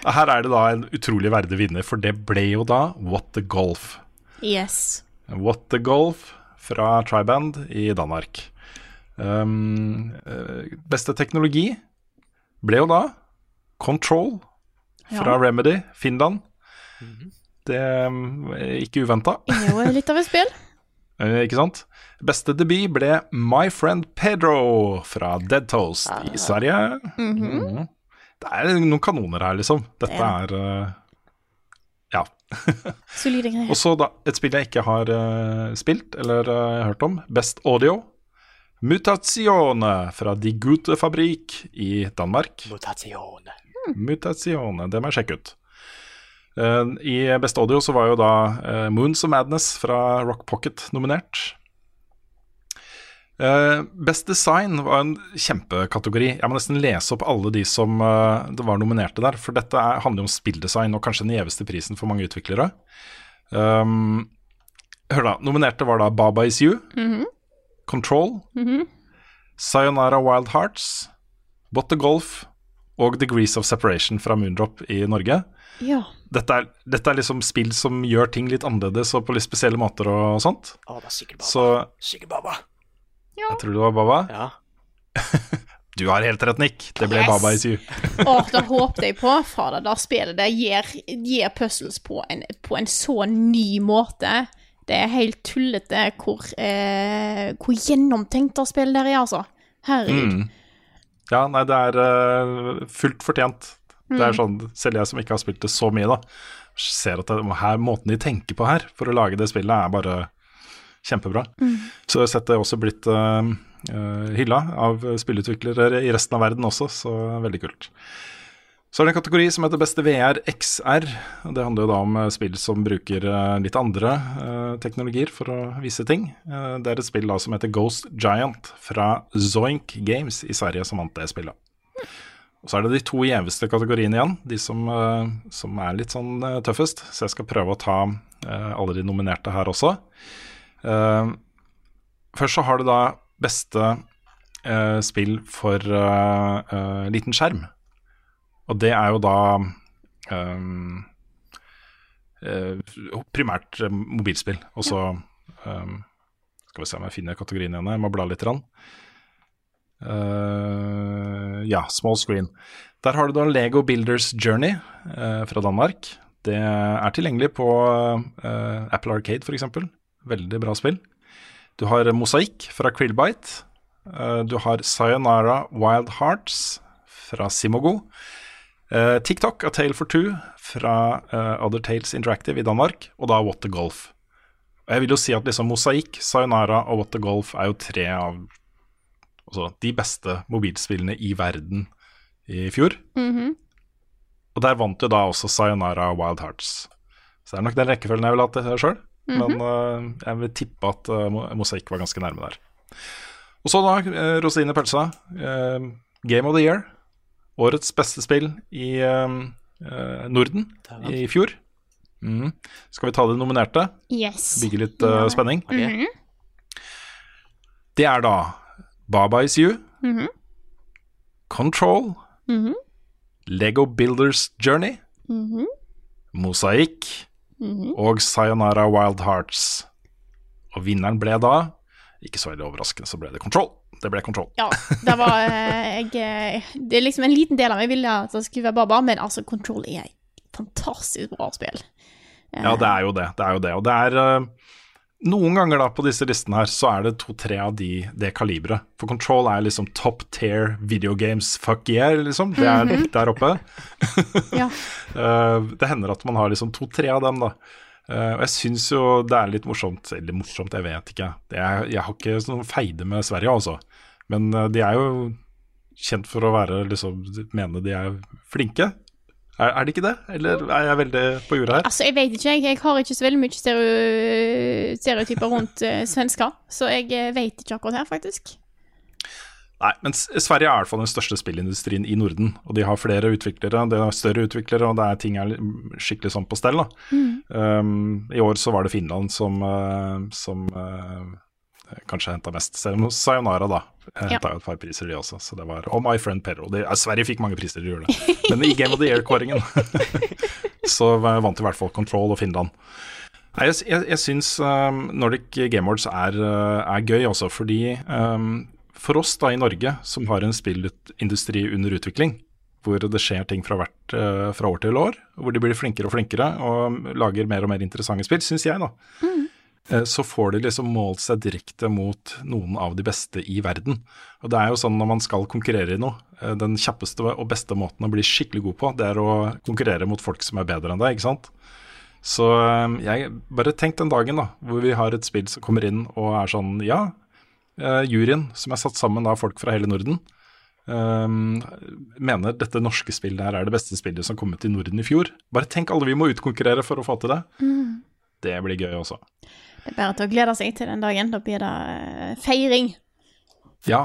Her er det da en utrolig verdig vinner, for det ble jo da What the Golf. Yes. What the Golf fra Triband i Danmark. Um, eh, beste teknologi ble jo da Control fra Ja. Remedy, Finland. Det um, er ikke uventa, Det er jo litt av et spill. eh, ikke sant? Beste debut ble My Friend Pedro fra Dead Toast i Sverige. Mhm. Det er noen kanoner her, liksom. Dette Ja. er uh, Ja. Solide greier. Og så da et spill jeg ikke har uh, spilt eller hørt om. Best Audio. Mutazione fra Die Gute Fabrik i Danmark. Mutatione. Mutazione, det må jeg sjekke ut. Eh, I Best Audio så var jo da eh, Moons of Madness fra Rock Pocket nominert. Eh, Best Design var en kjempekategori. Jeg må nesten lese opp alle de som det var nominerte der, for dette er, handler jo om spilldesign og kanskje den gjeveste prisen for mange utviklere. Um, hør da, nominerte var da Baba Is You, Control, Sayonara Wild Hearts, What the Golf og Degrees of Separation fra Moondrop i Norge. Ja. Dette er, dette er liksom spill som gjør ting litt annerledes og på litt spesielle måter og sånt. Å, det er sikkert Baba. Så Sikkert Baba. jeg tror det var Baba. Ja. Du har helt rett, Nick. Det ble Yes! Baba i Syv. Åh, da håpte jeg på. Fader, da spillet det gir, gir puzzles på en, på en så ny måte. Det er helt tullete hvor, eh, hvor gjennomtenkt det spillet der er, altså. Herregud. Mm. Ja, nei, det er uh, fullt fortjent. Det Mm. er sånn, Selv jeg som ikke har spilt det så mye, da, ser at det, her, måten de tenker på her for å lage det spillet, er bare kjempebra. Mm. Så jeg har sett det også blitt uh, hylla av spillutviklere i resten av verden også, så veldig kult. Så er det en kategori som heter Beste VR XR. og Det handler jo da om eh, spill som bruker litt andre eh, teknologier for å vise ting. Eh, det er et spill da som heter Ghost Giant fra Zoink Games i Sverige som vant det spillet. Og Så er det de to gjeveste kategoriene igjen, de som, eh, som er litt sånn eh, tøffest. Så jeg skal prøve å ta eh, alle de nominerte her også. Først så har du da beste spill for liten skjerm. Og det er jo da um, primært mobilspill. Og så um, Skal vi se om jeg finner kategorien igjen. Jeg må bla litt. Rann. Eh, ja, small screen. Der har du da Lego Builders Journey uh, fra Danmark. Det er tilgjengelig på uh, Apple Arcade f.eks. Veldig bra spill. Du har Mosaikk fra Krillbite. Du har Sayonara Wild Hearts fra Simogo. TikTok, A Tale for Two fra Other Tales Interactive i Danmark. Og da What the Golf. Og jeg vil jo si at liksom Mosaikk, Sayonara og What the Golf er jo tre av altså de beste mobilspillene i verden i fjor. Mhm. Og der vant jo da også Sayonara Wild Hearts. Så det er nok den rekkefølgen jeg ville hatt det sjøl. Men uh, jeg vil tippe at uh, Mosaikk var ganske nærme der. Og så da, uh, rosinen i pølsa. Uh, Game of the Year. Årets beste spill i uh, eh, Norden i fjor. Mm. Skal vi ta det nominerte? Yes. Bygge litt uh, spenning. Okay. Mm -hmm. Det er da Baba Is You, Mhm. Control, Mhm. Lego Builders Journey, Mhm. Mosaikk Mhm. og Sayonara Wild Hearts. Og vinneren ble da, ikke så veldig overraskende, så ble det Control. Det ble Control. Ja, det var eh, jeg, eh, Det er liksom en liten del av meg ville at det skulle være Baba, men altså, Control er et fantastisk bra spill. Ja, det er jo det. Det er jo det. Og det er eh, Noen ganger da på disse listene her så er det to-tre av de, det kaliberet. For Control er liksom top tier video games, fuck yeah, liksom. Det er der oppe. Ja. Eh, det hender at man har liksom to-tre av dem, da. Eh, og jeg syns jo det er litt morsomt Eller morsomt, jeg vet ikke. Det er, jeg har ikke sånn feide med Sverige, altså. Men eh, de er jo kjent for å være liksom Mene de er flinke. Er, er det ikke det? Eller er jeg veldig på jorda her? Altså, jeg vet ikke, jeg. Jeg har ikke så veldig mye stereo, stereotyper rundt uh, svensker, så jeg eh, vet ikke akkurat her, faktisk. Nei, men Sverige er i hvert fall den største spillindustrien i Norden. Og de har flere utviklere, de har større utviklere, og det er ting er skikkelig sånn på stell. da. Um, I år så var det Finland som, eh, som eh, kanskje henta mest. Selv om Sayonara da henta jo et par priser, de også. Så det var, og My Friend Perro. De, ja, Sverige fikk mange priser, de gjorde det. Men i Game of the Year-kåringen så vant i hvert fall Control og Finland. Nei, jeg, jeg, jeg syns um, Nordic Game Awards er, er gøy også, fordi um, for oss da i Norge, som har en spillindustri under utvikling, hvor det skjer ting fra, hvert, fra år til år, hvor de blir flinkere og flinkere og lager mer og mer interessante spill, syns jeg, da. Eh, Så får de liksom målt seg direkte mot noen av de beste i verden. Og det er jo sånn når man skal konkurrere i noe, eh, den kjappeste og beste måten å bli skikkelig god på, det er å konkurrere mot folk som er bedre enn deg, ikke sant. Så eh, jeg bare tenk den dagen da, hvor vi har et spill som kommer inn og er sånn, ja, eh, juryen som er satt sammen av folk fra hele Norden, Um, mener dette norske spillet her er det beste spillet som kom ut i Norden i fjor. Bare tenk alle vi må utkonkurrere for å få til det. Det blir gøy også. Det er bare til å glede seg til den dagen. Da blir det eh, feiring. Ja,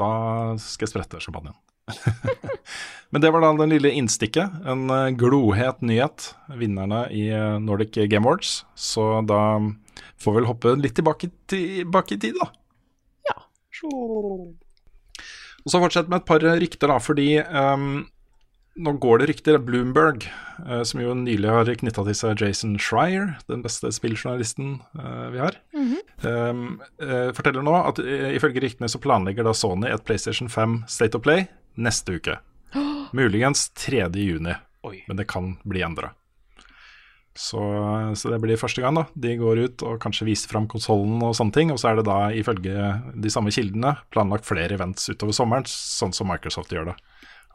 da skal jeg sprette champagnen. Men det var da den lille innstikket. En eh, glohet nyhet. Vinnerne i eh, Nordic Game Awards. Så da får vi vel hoppe litt tilbake, tilbake i tid, da. Ja. Og så fortsett med et par rykter, da, fordi ehm, nå går det rykter. Bloomberg, eh, som jo nylig har knytta til seg Jason Schreier, den beste spilljournalisten eh, vi har, ehm, eh, forteller nå at ifølge ryktene så planlegger da Sony et PlayStation 5 State of Play neste uke. Muligens 3. juni, Oi. men det kan bli endra. Så, så det blir første gang da de går ut og kanskje viser fram konsollen og sånne ting. Og så er det da ifølge de samme kildene planlagt flere events utover sommeren, sånn som Microsoft gjør det.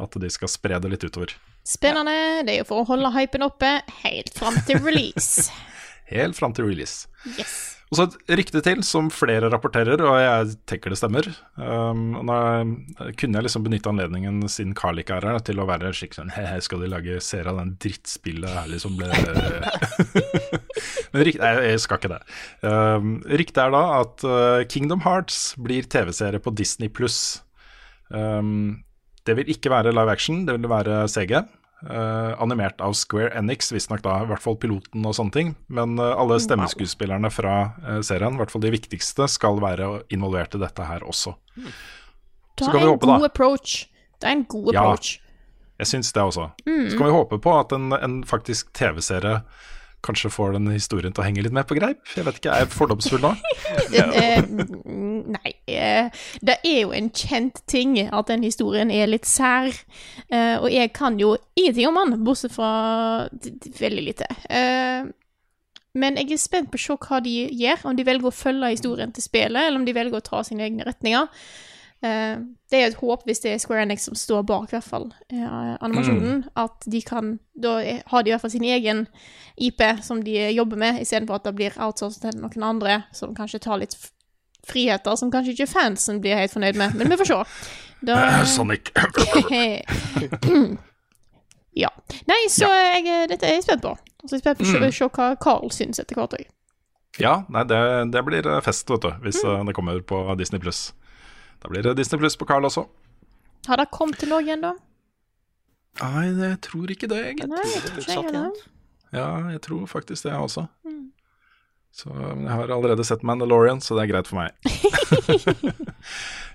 At de skal spre det litt utover. Spennende. Det er jo for å holde hypen oppe helt fram til release. Helt fram til release. Yes. Og så et rykte til som flere rapporterer, og jeg tenker det stemmer. Um, da kunne jeg liksom benytte anledningen siden Carl ikke er her, til å være skikkelig sånn He, skal de lage serie av den drittspillet her, liksom? Ble... Men rykte, nei, jeg skal ikke det. Um, ryktet er da at uh, Kingdom Hearts blir TV-serie på Disney pluss. Um, det vil ikke være live action, det vil være CG. eh, animert av Square Enix, visstnok da, i hvert fall piloten og sånne ting. Men eh, alle stemmeskuespillerne fra eh, serien, i hvert fall de viktigste, skal være involvert i dette her også. Det Så er kan vi en håpe, da. god approach. Det er en god Ja. Jeg syns det også. Så kan vi håpe på at en, en faktisk TV-serie kanskje får den historien til å henge litt mer på greip. Jeg vet ikke, Er jeg fordomsfull da? Eh, nei eh, Det er jo en kjent ting at den historien er litt sær. Eh, og jeg kan jo ingenting om den, bortsett fra veldig lite. Eh, men jeg er spent på å se hva de gjør, om de velger å følge historien til spillet, eller om de velger å ta sine egne retninger. Eh, det er et håp, hvis det er Square Enix som står bak i hvert fall eh, animasjonen, at de kan Da har de i hvert fall sin egen IP som de jobber med, istedenfor at det blir outsourcet til noen andre som kanskje tar litt friheter som kanskje ikke fansen blir helt fornøyd med, men vi får se. Da, Sonic. ja. Nei, så jeg, dette er jeg spent på. Og så er jeg spent på å se- se hva Carl syns etter hvert òg. Ja, nei, det, det blir eh, fest, vet du, hvis mm. det kommer på Disney Pluss. Da blir det Disney Pluss på Carl også. Har det kommet til Norge ennå? Nei, jeg tror ikke det, egentlig. Nei, jeg tror ikke heller. Ja, jeg tror faktisk det, jeg også. Så jeg har allerede sett Mandalorian, så det er greit for meg.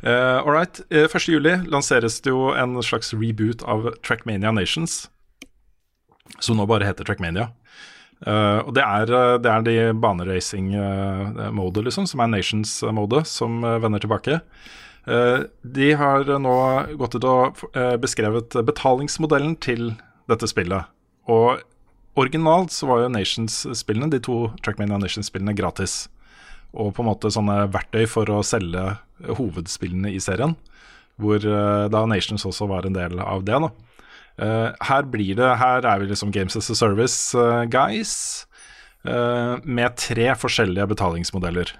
uh, all right. Uh, 1. juli lanseres det jo en slags reboot av Trackmania Nations, som nå bare heter Trackmania. Uh, og det er, det er de baneracing-modet, liksom, som er Nations-modet, som vender tilbake. Uh, de har nå gått ut og uh, beskrevet betalingsmodellen til dette spillet. Og originalt så var jo Nations-spillene, de to Trackmania Nations-spillene, gratis. Og på en måte sånne verktøy for å selge hovedspillene i serien. Hvor da Nations også var en del av det. da. Uh, her blir det, her er vi liksom Games as a Service uh, guys. uh, med tre forskjellige betalingsmodeller.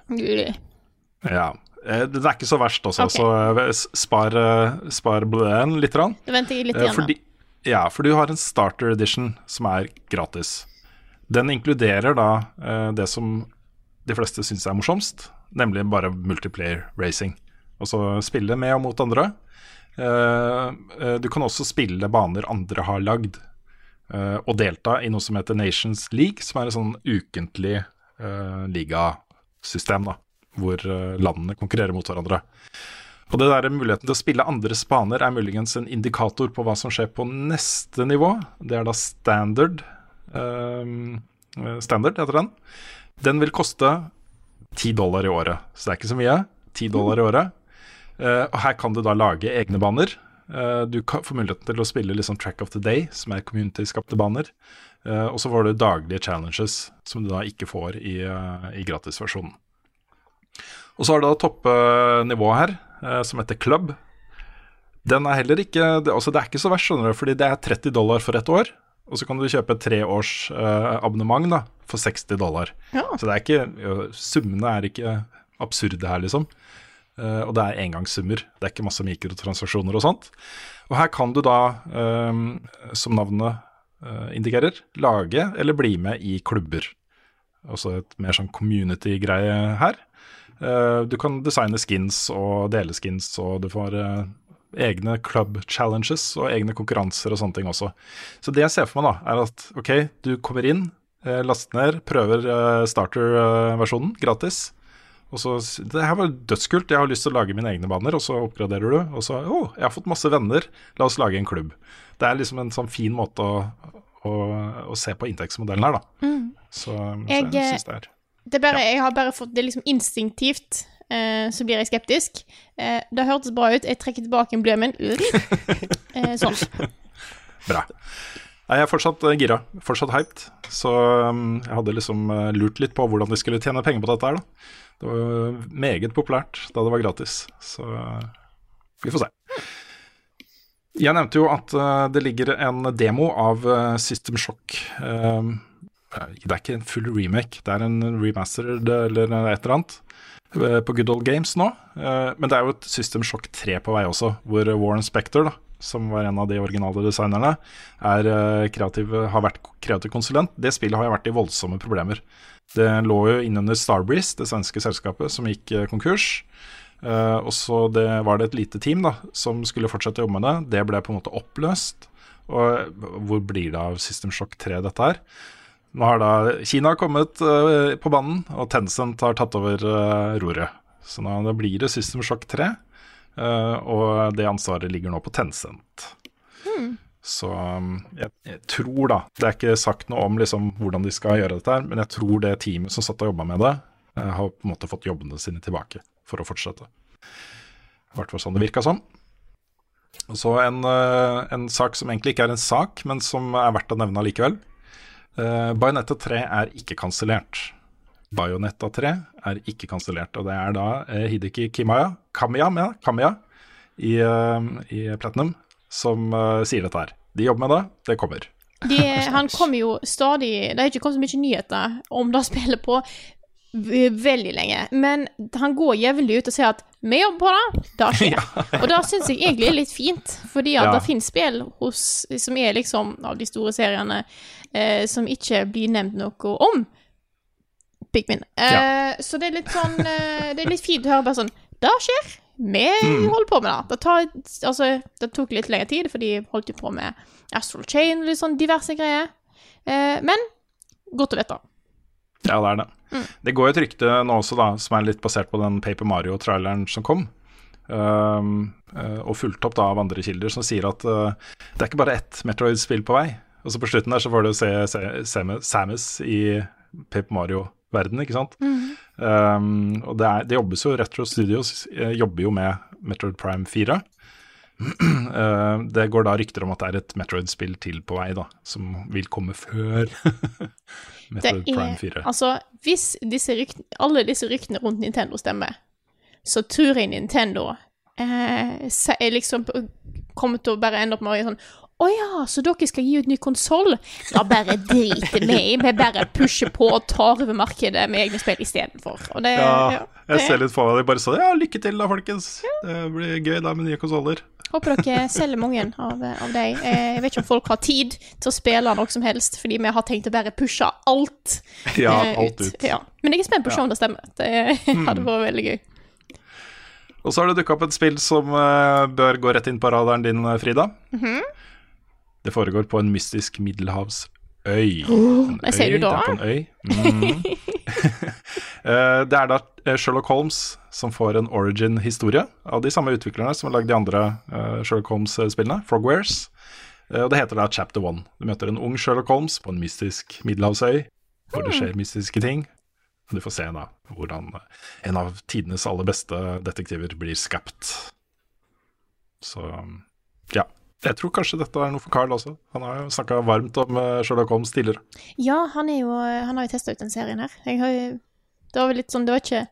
Ja. Uh, det er ikke så verst også, okay. så uh, spar, uh, spar blæen litt. Rann. Du venter litt Eh, igjen. fordi, ja, for du har en starter edition som er gratis. Den inkluderer da eh, det som de fleste syns er morsomst, nemlig bare multiplayer racing. Altså spille med og mot andre. Eh, eh, du kan også spille baner andre har lagd, eh, og delta i noe som heter Nations League, som er et sånn ukentlig eh, ligasystem, da, hvor eh, landene konkurrerer mot hverandre. Og det der Muligheten til å spille andres baner er muligens en indikator på hva som skjer på neste nivå. Det er da standard. ehm, standard heter den. Den vil koste 10 dollar i året, så det er ikke så mye. 10 dollar i året. Uh, og her kan du da lage egne baner. Uh, du kan får muligheten til å spille liksom Track of the Day, som er community-skapte baner. Uh, og så får du daglige challenges, som du da ikke får i, i gratisversjonen. Og så har du da toppnivået her, eh, som heter Club. Den er heller ikke altså det er ikke så verst, skjønner du, fordi det er 30 dollar for et år. Og så kan du kjøpe et treårs eh, for 60 dollar. Ja. Så det er ikke, summene er ikke absurde her, liksom. Eh, og det er engangssummer. Det er ikke masse mikrotransaksjoner og sånt. Og her kan du da, eh, som navnet eh, indikerer, lage eller bli med i klubber. Altså et mer sånn community-greie her. Eh, du kan designe skins og dele skins, og du får eh, egne club challenges og egne konkurranser og sånne ting også. Så det jeg ser for meg, da, er at ok, du kommer inn, eh, laster ned, prøver starter-versjonen gratis. Og så Det her var dødskult, jeg har lyst til å lage mine egne baner, og så oppgraderer du. Og så Å, jeg har fått masse venner, la oss lage en klubb. Det er liksom en sånn fin måte å, å, å se på inntektsmodellen her, da. Så, så Jeg, jeg syns det er Det bare, Jeg har bare fått det liksom instinktivt, eh, så blir jeg skeptisk. Eh, det hørtes bra ut. Jeg trekker tilbake en blømen. Eh, sånn. Bra. Nei, jeg er fortsatt eh, gira, fortsatt hyped. Så um, jeg hadde liksom eh, lurt litt på hvordan de skulle tjene penger på dette her, da. Det var meget populært da det var gratis, så eh, vi får se. Jeg nevnte jo at uh, det ligger en demo av uh, System Shock. eh, det er ikke en full remake, det er en remastered eller et eller annet eh, på Good Old Games nå. Eh, Men det er jo et System Shock 3 på vei også, hvor Warren Spector, da, som var en av de originale designerne, er eh, kreativ, har vært kreativ konsulent. Det spillet har jo vært i voldsomme problemer. Det lå jo innunder Starbreeze, det svenske selskapet, som gikk konkurs. Og så var det et lite team da, som skulle fortsette å jobbe med det. Det ble på en måte oppløst. Og hvor blir det av System Shock 3, dette her? Nå har da Kina kommet uh, på banen, og Tencent har tatt over uh, roret. Så nå det blir det System Shock 3, uh, og det ansvaret ligger nå på Tencent. Så um, jeg, jeg tror da Det er ikke sagt noe om liksom, hvordan de skal gjøre dette, her, men jeg tror det teamet som satt og jobba med det, eh, har på en måte fått jobbene sine tilbake for å fortsette. I hvert fall sånn det virka som. Og så en, eh, en sak som egentlig ikke er en sak, men som er verdt å nevne allikevel. Uh, Bayonetta 3 er ikke kansellert. Bayonetta 3 er ikke kansellert, og det er da uh, Hideki Kimaya, Kamiya, med, Kamiya i, uh, i Platinum som eh, sier dette her. De jobber med det, det kommer. De, han kommer jo stadig Det har ikke kommet så mye nyheter om det spillet på veldig lenge. Men han går jevnlig ut og sier at 'vi jobber på det', det skjer. Og det syns jeg egentlig er litt fint, fordi at Ja. det finnes spill hos, som er liksom av de store seriene eh, som ikke blir nevnt noe om. Pikmin. Eh, Så det er litt sånn eh, Det er litt fint å høre bare sånn Det skjer. Vi holder på med det. Det, tar, altså, det tok litt lengre tid, for de holdt jo på med Astral Chain og litt sånn diverse greier. Eh, men godt å vite. Ja, det er det. Det går jo et rykte nå også, da, som er litt basert på den Paper Mario-traileren som kom. Um, og fulgt opp da av andre kilder, som sier at uh, det er ikke bare ett Metroid-spill på vei. Og så på slutten der så får du se, se, Samus- Samus i Paper Mario-verdenen, ikke sant. Um, og det, er, det jobbes jo, Retro Studios eh, jobber jo med Metroid Prime 4. Uh, det går da rykter om at det er et Metroid-spill til på vei, da, som vil komme før Metroid Metroid Prime er, 4. altså, hvis disse rykt, alle disse ryktene rundt Nintendo stemmer, så tror jeg Nintendo eh, er liksom kommer til å bare ende opp med å gjøre sånn å ja, så dere skal gi ut ny konsoll? Da bare driter vi i. Vi bare pusher på og tar over markedet med egne spill istedenfor. Ja, ja, jeg ser litt for meg de bare sånn Ja, lykke til da, folkens. Det blir gøy da med nye konsoller. Håper dere selger mange av, av dem. Eh, Jeg vet ikke om folk har tid til å spille noe som helst, fordi vi har tenkt å bare pushe alt, Ja, eh, alt ut. Ja. Men jeg er spent på å se om det stemmer. Det hadde vært veldig gøy. Og så har det dukka opp et spill som eh, bør gå rett inn på radaren din, Frida. Frida. Mhm. Det foregår på en mystisk middelhavsøy. Oh, En øy, du da? Det er på en øy. Mhm. Eh, det er da eh, Sherlock Holmes som får en origin-historie av de samme utviklerne som har lagd de andre eh, Sherlock Holmes-spillene, Frogwares. Og det heter da Chapter One. Du møter en ung Sherlock Holmes på en mystisk middelhavsøy hvor det skjer mystiske ting. Du får se da hvordan en av tidenes aller beste detektiver blir skapt. Så ja. Jeg tror kanskje dette er noe for Carl også. Han har jo snakka varmt om eh, Sherlock Holmes tidligere. Ja, han, jo, han har jo testa ut den serien her. Jo- det var vel litt sånn Det var ikke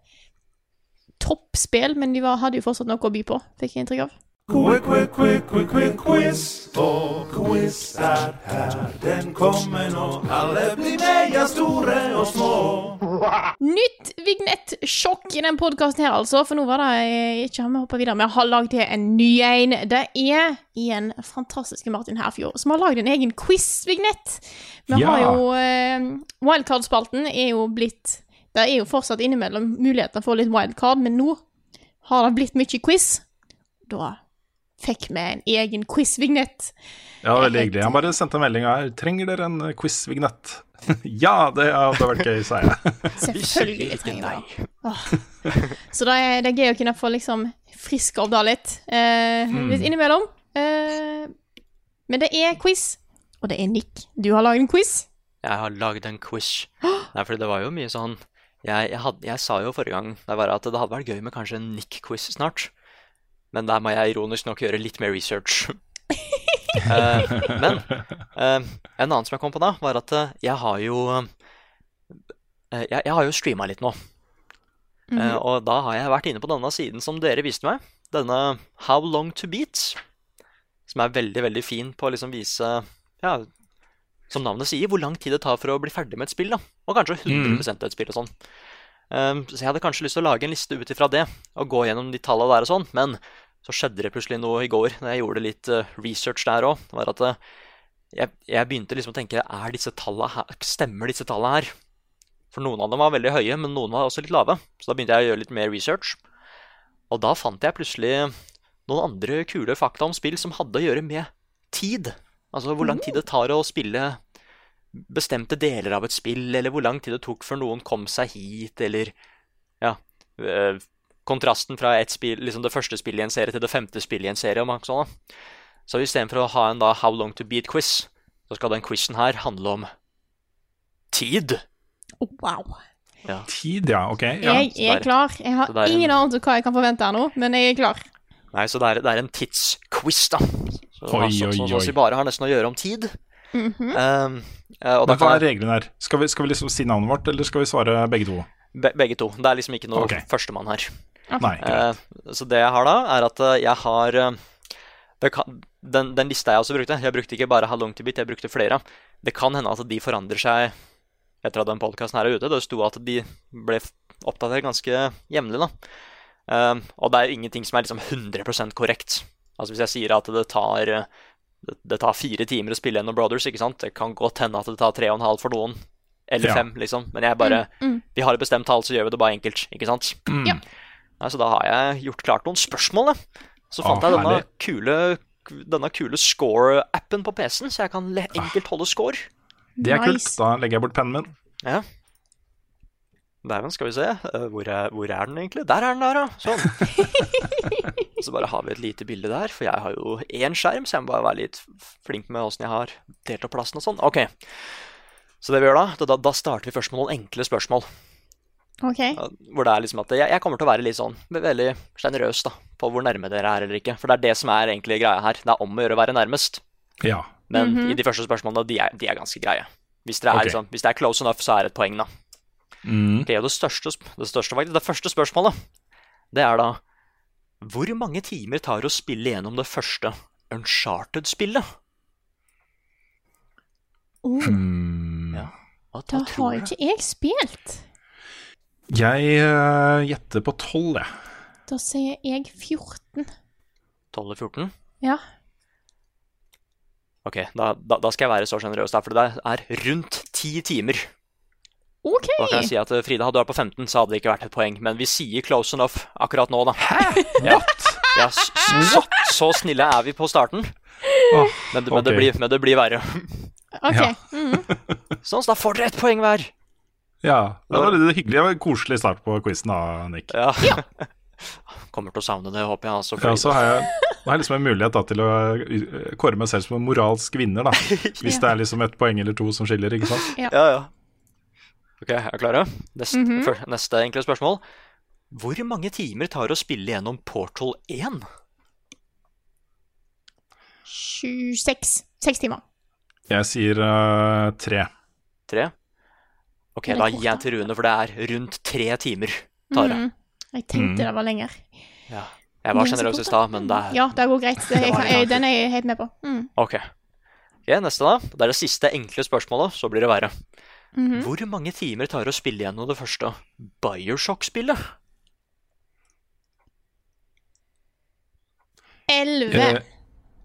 toppspill, men de var, hadde jo fortsatt noe å by på, fikk jeg inntrykk av. Quick, quick, quick, quick, quick, quiz. Og quiz er her, den kommer nå. Alle blir megastore og små. Nytt vignettsjokk i den podkasten her, altså. For nå var det eh, ikke Han vi hoppa videre. Vi har lagd en ny en. Det er igjen fantastiske Martin Herfjord som har lagd en egen quiz-vignett. Vi Ja. har jo eh, Wildcard-spalten er jo blitt Det er jo fortsatt innimellom muligheter for litt wildcard, men nå har det blitt mye quiz. Da fikk vi en egen quiz-vignett. Ja, veldig hyggelig. Han bare sendte en melding her. Trenger dere en quiz-vignett? ja, det hadde vært gøy, sa jeg. Selvfølgelig trenger vi det. Så det er, det er gøy å kunne få liksom friske opp det litt. Eh, litt innimellom. Eh, men det er quiz, og det er Nick. Du har laget en quiz. Jeg har laget en quiz. Nei, for det var jo mye sånn jeg, jeg, had, jeg sa jo forrige gang det var at det hadde vært gøy med kanskje en Nick-quiz snart. Men der må jeg ironisk nok gjøre litt mer research. uh, men uh, en annen som jeg kom på da, var at uh, jeg har jo jeg, jeg har jo streama litt nå. Eh, og da har jeg vært inne på denne siden som dere viste meg. Denne How Long To Beat. Som er veldig, veldig fin på å liksom vise ja, som navnet sier, hvor lang tid det tar for å bli ferdig med et spill. da. Og kanskje 100% et spill og sånn. Um, så jeg hadde kanskje lyst til å lage en liste ut ifra det, og gå gjennom de tallene der og sånn, men så skjedde det plutselig noe i går når jeg gjorde litt uh, research der òg. var at uh, jeg, jeg begynte liksom å tenke er disse tallene her, Stemmer disse tallene her? For noen av dem var veldig høye, men noen var også litt lave. Så da begynte jeg å gjøre litt mer research. Og da fant jeg plutselig noen andre kule fakta om spill som hadde å gjøre med tid. Altså hvor lang tid det tar å spille bestemte deler av et spill, eller hvor lang tid det tok før noen kom seg hit, eller ja øh, Kontrasten fra et spill, liksom det første spillet i en serie til det femte spillet i en serie. masse sånn, da. Så istedenfor å ha en da How long to beat-quiz, så skal den quizen her handle om tid. Oh, wow. Tid, ja. Ok. Ja. Jeg er klar. Jeg har en- ingen anelse om hva jeg kan forvente her nå, men jeg er klar. Nei, så det er, det er en tidsquiz, da. Så, Oi, så, oi, så, så, så, så vi bare har nesten å gjøre om tid. Mhm. Um, eh, og Men hva er reglene her? Skal vi, skal vi liksom si navnet vårt, eller skal vi svare begge to? be, begge to. Det er liksom ikke noe okay. førstemann her. Nei, greit. Eh, så det jeg har da, er at eh, jeg har det kan, den, den lista jeg også brukte Jeg brukte ikke bare How long to beat, jeg brukte flere. Det kan hende at de forandrer seg etter at den podkasten her er ute. Det sto at de ble oppdatert ganske jevnlig, da. Uh, og det er jo ingenting som er liksom 100% korrekt. Altså Hvis jeg sier at det tar, eh, det, det tar fire timer å spille gjennom Brothers, ikke sant? det kan godt hende at det tar tre og en halv for noen. Eller Ja. fem, liksom. Men jeg bare Vi har et bestemt tall, så gjør vi det bare enkelt. Ikke sant? Ja. Nei, så da har jeg gjort klart noen spørsmål, da. Så fant ah, jeg denne herlig. kule, denne kule score-appen på PC-en, så jeg kan le- enkelt holde score. Det er kult. Da legger jeg bort pennen min. Ja. Dæven, skal vi se. Eh, Hvor er, hvor er den egentlig? Der er den der, ja. Sånn. så bare har vi et lite bilde der, for jeg har jo én skjerm, så jeg må bare være litt flink med åssen jeg har delt opp plassen og sånn. Ok. Så det vi gjør da, da, da starter vi først med noen enkle spørsmål. OK. Hvor det er liksom at jeg, jeg kommer til å være litt sånn veldig sjenerøs på hvor nærme dere er eller ikke. For det er det som er egentlig greia her. Det er om å gjøre å være nærmest. Ja. Men i de første spørsmålene, de er, de er ganske greie. Hvis, det er okay. liksom, hvis det er close enough, så er det et poeng, da. Mm. Okay, og det største, det største faktisk, det første spørsmålet, det er da Hvor mange timer tar det å spille gjennom det første Uncharted-spillet? Oh, Hmm. Ja. Hva, da tror har jo du? ikke jeg spilt. Jeg uh, gjetter på tolv, jeg. Da sier jeg 14. 12 eller 14? Ja. Ok, da, da, da skal jeg være så sjenerøs, da, for det er rundt 10 timer. OK. Da kan jeg si at eh, Frida, hadde du vært på 15, så hadde det ikke vært et poeng. Men vi sier close enough akkurat nå, da. Hæ? Ja, ja så, så, så snille er vi på starten. Oh, Men, det- men, det, blir, men det blir verre. ok. Ja. Mm. Sånn, så da får dere ett poeng hver. Ja, det var litt hyggelig. Det en koselig start på quizen da, Nick. Ja. Kommer til å savne det, håper jeg. Altså, Ja, så har jeg, jeg liksom en mulighet da, til å uh, kåre meg selv som en moralsk vinner, da. Hvis det er liksom et poeng eller to som skiller, ikke sant. Ja, ja. Ok, er dere klare? Neste, før- neste enkle spørsmål. Hvor mange timer tar det å spille gjennom Portal 1? 26. Seks timer. Jeg sier uh, tre. Tre? Ok, er da gir jeg til Rune, for det er rundt tre timer. Tar det. Mm. Jeg tenkte Mm. det var lenger. Ja. Jeg var sjenerøs i stad, men det er Ja, det går greit. Det, jeg, kan- jeg, den er jeg helt med på. Mm. Ok. Ok, Neste, da. Det er det siste enkle spørsmålet, så blir det verre. Mhm. Hvor mange timer tar det å spille gjennom det første Bioshock-spillet? Elleve.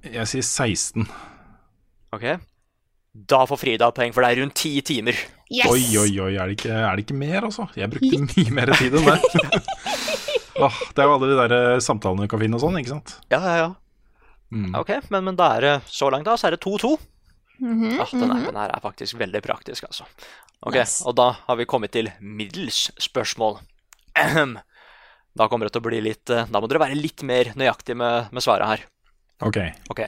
Eh, jeg sier 16. Ok. Da får Frida poeng, for det er rundt ti timer. Yes! Oi, oi, oi, er det, ikke, er det ikke mer, altså? Jeg brukte mye mer tid enn det. oh, det er jo alle de der eh, samtalene du kan finne og sånn, ikke sant? Ja, ja, ja. Mm. Ok, men, men da er det så langt da, så er det 2-2. Mhm, Ah, den mhm. appen her er faktisk veldig praktisk, altså. Ok, Nice. og da har vi kommet til middels spørsmål. Ahem. Da kommer det til å bli litt eh, Da må dere være litt mer nøyaktige med, med svaret her. Ok. Ok.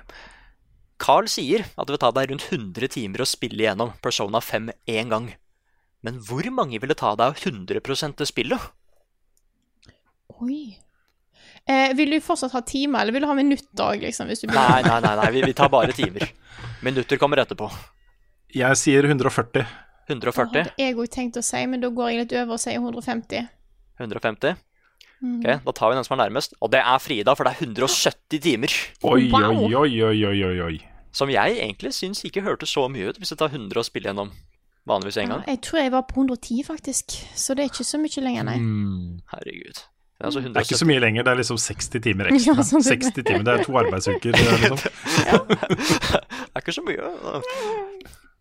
Carl sier at det vil ta deg rundt 100 timer å spille gjennom Persona 5 én gang. Men hvor mange vil det ta deg 100 til spillet? Oi. Eh, vil du fortsatt ha timer, eller vil du ha minutter òg, liksom? Hvis du blir... Nei, nei, nei, nei vi, vi tar bare timer. Minutter kommer etterpå. Jeg sier 140. 140, Det hadde jeg òg tenkt å si, men da går jeg litt over og sier 150. 150. Mhm. Ok, Da tar vi den som er nærmest, og det er Frida, for det er 170 timer. Oi, oi, oi, oi, oi, oi, oi. Som jeg egentlig syns ikke hørtes så mye ut, hvis jeg tar 100 og spiller gjennom vanligvis en Ja, jeg tror jeg var på 110, faktisk. Så det er ikke så mye lenger, nei. Mm. Herregud. Det er altså Det er ikke så mye lenger, det er liksom 60 timer ekstra. Ja, sånn 60 timer, Det er to arbeidsuker, liksom. Det er ikke så mye.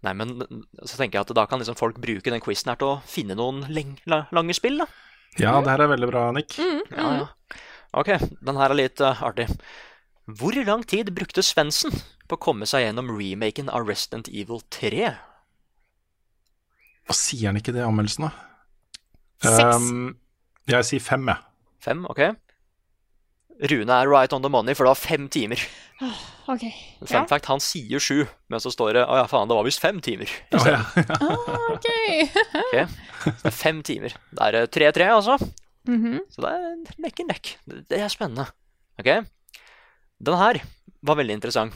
Nei, men så tenker jeg at da kan liksom folk bruke den quizen her til å finne noen leng lange spill, da. Ja, det her er veldig bra, Nick. Ja, ja. Ok, den her er litt uh, artig. Hvor lang tid brukte Svendsen på å komme seg gjennom remaken av Resident Evil 3? Hva sier han ikke det i anmeldelsen, da? Seks. Um, jeg sier fem, jeg. Fem, ok. Rune er right on the money, for det var fem timer. OK. Fun Ja. fact, han sier sju, men så står det å ja, faen, det var visst fem timer. Oh, ja. Ah, OK. Ok, Så det er fem timer. Det er eh, 3-3, altså. Mhm. Så det er nekk and nekk. Det det er spennende. Ok? Den her var veldig interessant.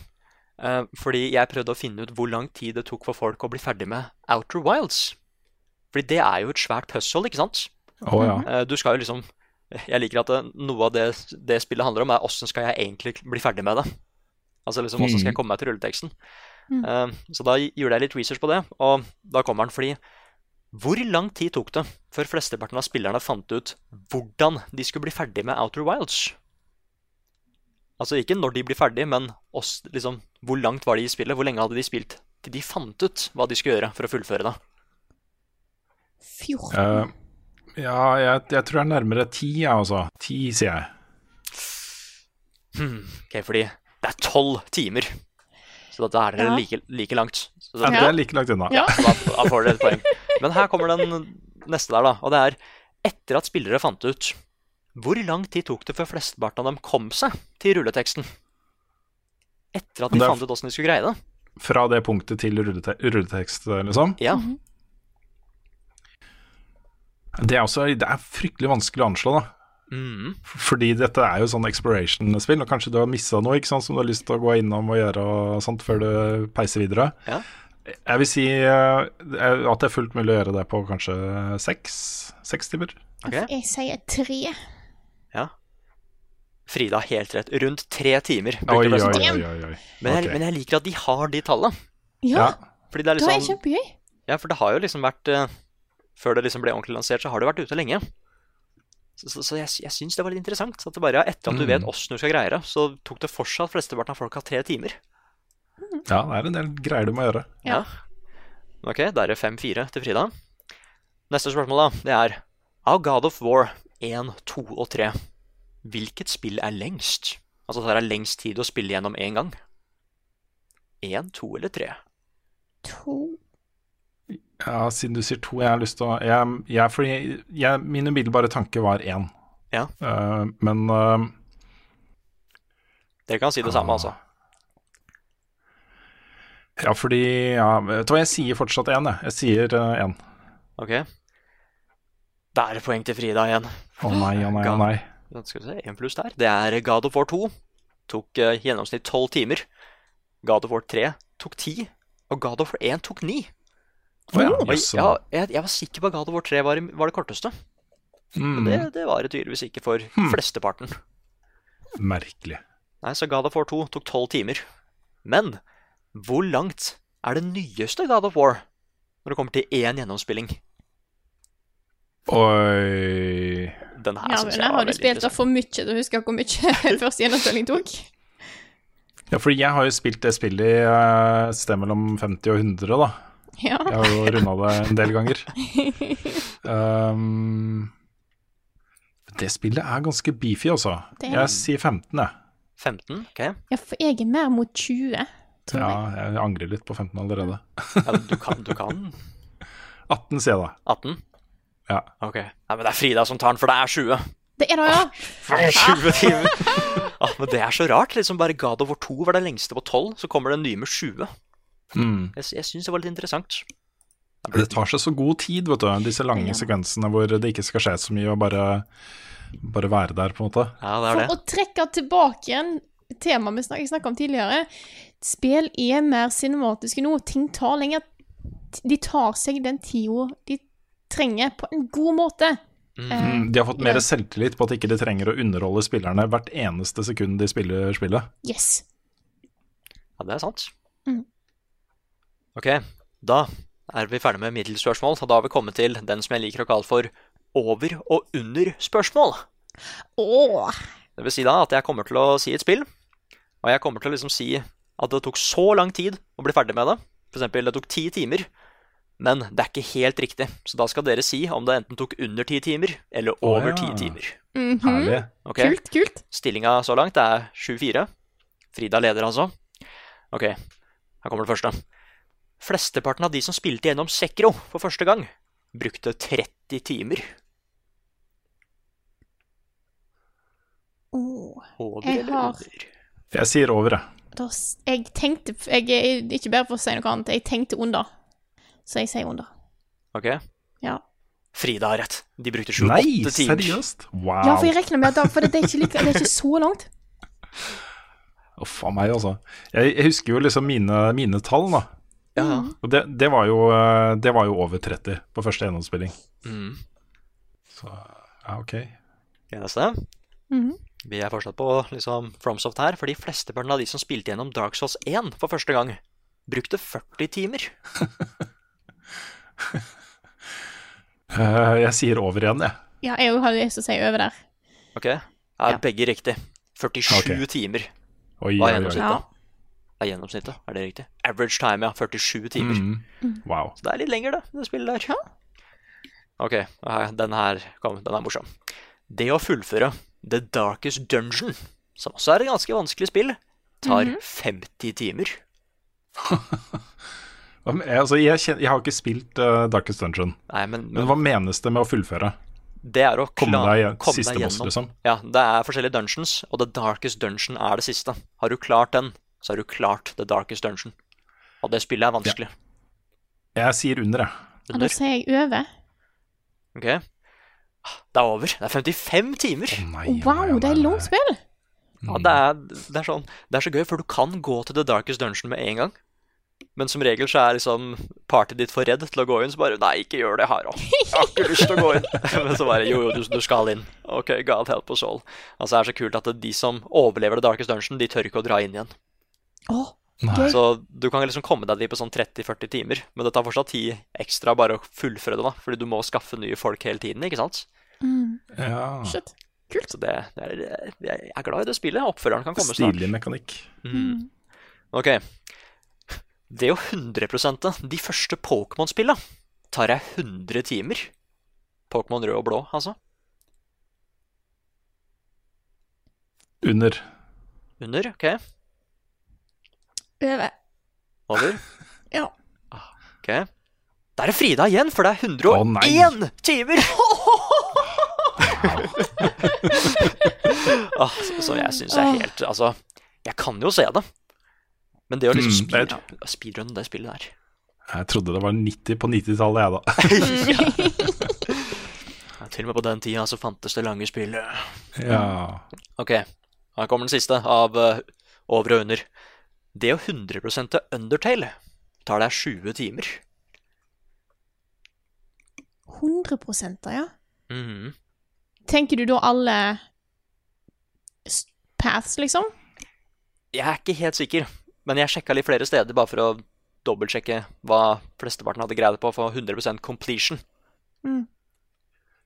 eh, fordi jeg prøvde å finne ut hvor lang tid det tok for folk å bli ferdig med Outer Wilds. Fordi det er jo et svært puzzle, ikke sant? Oh, ja. Eh, du skal jo liksom Jeg liker at det, noe av det, det spillet handler om, er åssen skal jeg egentlig bli ferdig med det. Altså liksom, åssen skal jeg komme meg til rulleteksten. Mm. Uh, så da gjorde jeg litt research på det, og da kommer den fordi Hvor lang tid tok det før flesteparten av spillerne fant ut hvordan de skulle bli ferdig med Outer Wilds? Altså ikke når de blir ferdig, men oss, liksom, hvor langt var de i spillet? Hvor lenge hadde de spilt til de fant ut hva de skulle gjøre for å fullføre det? 14. Eh, ja, jeg, jeg tror det er nærmere ti, jeg altså. Ti, sier jeg. Ok, fordi det er tolv timer. Så da er dere Ja. like, like langt. Så Ja, det er like langt unna. Ja. da, da får dere et poeng. Men her kommer den neste der, da. Og det er etter at spillere fant ut hvor lang tid tok det før flesteparten av dem kom seg til rulleteksten? Etter at de er- fant ut åssen de skulle greie det. Fra det punktet til rullete rulletekst, liksom. Ja. Det er, også, det er fryktelig vanskelig å anslå, da. Mm. Fordi dette er jo sånn exploration-spill, og kanskje du har missa noe ikke sant, som du har lyst til å gå innom og gjøre og sånt før du peiser videre. Ja. Jeg vil si eh, at det er fullt mulig å gjøre det på kanskje seks, seks timer. Okay. Jeg sier tre. ja. Frida har helt rett. Rundt tre timer. Oi, oi, oi, oi, oi. Men, jeg, okay. men jeg liker at de har de tallene. Ja. Fordi det er det er liksom kjempegøy. Ja, for det har jo liksom vært eh, Før det liksom ble ordentlig lansert, så har det vært ute lenge. Så, så, så jeg, jeg syns det var litt interessant. At det bare, etter at du Mm. vet åssen du skal greie det, så tok det for seg at flesteparten av folk har tre timer. Ja, det er en del greier du må gjøre. Ja. Ok, da er det 5-4 til Frida. Neste spørsmål, da, det er Av God of War 1, 2 og 3, hvilket spill er lengst? Altså tar det lengst tid å spille gjennom én gang? Én, to eller tre? To. Ja, Siden du sier to, jeg har lyst til å jeg, jeg, Fordi jeg, min umiddelbare tanke var én. Ja. uh, men uh, Dere kan si det samme, altså. Ja, fordi ja, Vet du hva, jeg sier fortsatt én, jeg. Jeg sier én. Ok. Da er det poeng til Frida igjen. Å nei, å nei, å nei. Da skal vi se, en pluss der. Det er God of War 2. Tok uh, gjennomsnitt tolv timer. God of War 3 tok ti. Og God of War 1 tok ni. Å ja, Og ja, jeg, jeg var sikker på at God of War 3 var, var det korteste. Men Mm, det, det var det tydeligvis ikke for flesteparten. merkelig. Nei, så God of War 2 tok tolv timer. Men hvor langt er det nyeste God of War når det kommer til én gjennomspilling? Oi Den her Ja, jeg var veldig har du spilt det for mye til å huske hvor mye første gjennomspilling tok? Ja, fordi jeg har jo spilt det spillet i eh, et sted mellom 50 og 100, da. Ja. Jeg har jo runda det en del ganger. Um, det spillet er ganske beefy, altså. Er- Jeg sier 15, jeg. 15? ok. ja, for jeg er mer mot 20, tror Ja, jeg. jeg angrer litt på 15 allerede. Ja, du kan, du kan 18 sier jeg da. 18? Ja. Ok. Nei, men det er Frida som tar den, for det er 20. Det er det, ja. 20 timer. Ah, men det er så rart. liksom Bare God of War 2 var det lengste på 12, så kommer det en ny med 20. Mm. Jeg, jeg syns det var litt interessant. Det tar seg så god tid, vet du. Disse lange Ja. sekvensene hvor det ikke skal skje så mye, og bare, bare være der, på en måte. Ja, det er For å trekke tilbake igjen temaet vi snak snakka om tidligere. Spill er mer cinematiske nå. Ting tar lenger De tar seg den tida de trenger, på en god måte. Mm, De har fått mer Ja. selvtillit på at ikke de trenger å underholde spillerne hvert eneste sekund de spiller spillet. Yes. Ja, det er sant. Mm. Ok, da er vi ferdig med middelspørsmål, og da har vi kommet til den som jeg liker å kalle for over- og under-spørsmål. Åh. Det vil si da at jeg kommer til å si et spill, og jeg kommer til å liksom si at det tok så lang tid å bli ferdig med det. For eksempel, det tok ti timer, men det er ikke helt riktig. Så da skal dere si om det enten tok under ti timer eller over ja. ti timer. Mhm. Herlig. okay. Kult, kult. Stillinga så langt er 7-4. Frida leder altså. Ok, her kommer det første. Flesteparten av de som spilte gjennom Sekro for første gang, brukte 30 timer. Åh. Over Jeg har- under? Jeg sier over, jeg. Jeg tenkte jeg, er Ikke bare for å si noe annet, jeg tenkte under. Så jeg sier under. Ok, Ja. Frida har rett. De brukte 28 Nei, timer. seriøst? Wow. Ja, for jeg regner med at da, for det er ikke, like, det er ikke så langt. Uff a meg, altså. Jeg, jeg husker jo liksom mine, mine tall, da. Ja, ja. Og det, det, var jo, eh, det var jo over 30 på første gjennomspilling. Mm. Så ja, ok. Eneste. Mhm. Vi er fortsatt på liksom FromSoft her, for de flesteparten av de som spilte gjennom Dark Souls 1 for første gang, brukte 40 timer. Eh, jeg sier over igjen, jeg. Ja, jeg har lyst til å si over der. Ok, er begge riktig. 47 okay. timer var gjennomsnittet. Det er gjennomsnittet, er det riktig? Average time, ja. 47 timer. Mm. Wow. Så det er litt lenger, det, det spillet der. Ok, eh, den her kom, den er morsom. Det å fullføre The Darkest Dungeon, som også er et ganske vanskelig spill, tar 50 timer. Altså, jeg, kjenner, jeg har ikke spilt uh, Darkest Dungeon. Nei, men, Men hva menes det med å fullføre? det er å Komme deg kom deg, deg boss, liksom? Ja, det er forskjellige dungeons, og The Darkest Dungeon er det siste. Har du klart den, så har du klart The Darkest Dungeon. Og det spillet er vanskelig. Jeg sier under, jeg. Ja, da sier jeg over. Ok? Det er over. Det er 55 timer. Nei, Wow, nei, det er langt spill! Ja, det er, det, er sånn, det er så gøy, for du kan gå til The Darkest Dungeon med en gang. Men som regel så er liksom partyet ditt for redd til å gå inn, så bare Nei, ikke gjør det. Jeg har ikke lyst til å gå inn. Men så bare Jo, jo, du, du skal inn. OK, God help us all. Altså, det er så kult at de som overlever The Darkest Dungeon, de tør ikke å dra inn igjen. Åh, Nei. Så du kan liksom komme deg dit på sånn 30-40 timer, men det tar fortsatt tid ekstra bare å fullføre det, da. Fordi du må skaffe nye folk hele tiden, ikke sant? Mm, Ja. shit. Så det, det er, jeg er glad i det spillet. Oppfølgeren kan komme snart. Stilig mekanikk. Mm. Ok. Det å 100 de første Pokémon-spilla tar jeg 100 timer. Pokémon rød og blå, altså. Under. Under, OK. Over. Over. Ja. OK. Der er Frida igjen, for det er 101 oh, timer! ah, så, så jeg syns jeg er helt Altså, jeg kan jo se det. Men det å liksom Mm, det er- speedrunne det spillet der Jeg trodde det var 90 på 90-tallet, jeg, da. ja, Til og med på den tida så fantes det lange spill. Ja. Ok, her kommer den siste av eh, over og under. Det å 100 til Undertale tar deg 20 timer. 100 ja. ja. -hmm. Tenker du da alle paths, liksom? Jeg er ikke helt sikker, men jeg sjekka litt flere steder bare for å dobbeltsjekke hva flesteparten hadde greid på for 100% completion.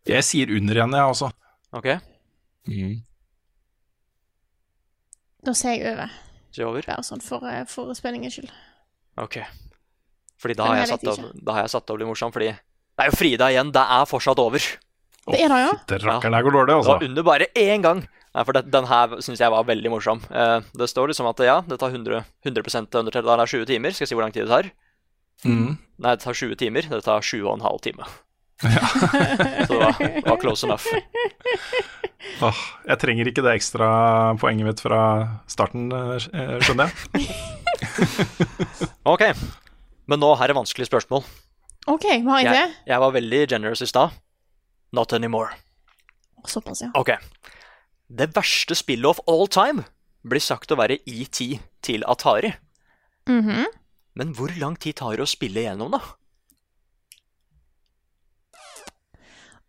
Jeg sier under igjen, jeg også. Ok, Da ser jeg over. Så over. Bare sånn for, eh, for spenningens skyld. Ok. Fordi da har, jeg satt av, da har jeg satt av å bli morsom, fordi det er jo Frida igjen. Det er fortsatt over. Det er det, ja. Det rakkeren her går dårlig, Det altså. var under bare én gang. Nei, for det, Den her syns jeg var veldig morsom. Eh, det står liksom at ja, det tar 100, 100 til. Da er det 20 timer. Skal jeg si hvor lang tid det tar? Mm. Nei, det tar 20 timer. Det tar 7,5 timer. Så det var, det var close enough. Oh, jeg trenger ikke det ekstra poenget mitt fra starten, eh, skjønner jeg. Ok, men nå her er vanskelige spørsmål. OK, hva er det? Jeg, jeg var veldig generous i stad. Not anymore. Såpass, ja. Ok. Det verste spillet of all time blir sagt å være ET til Atari. Mhm. Men hvor lang tid tar det å spille gjennom, da?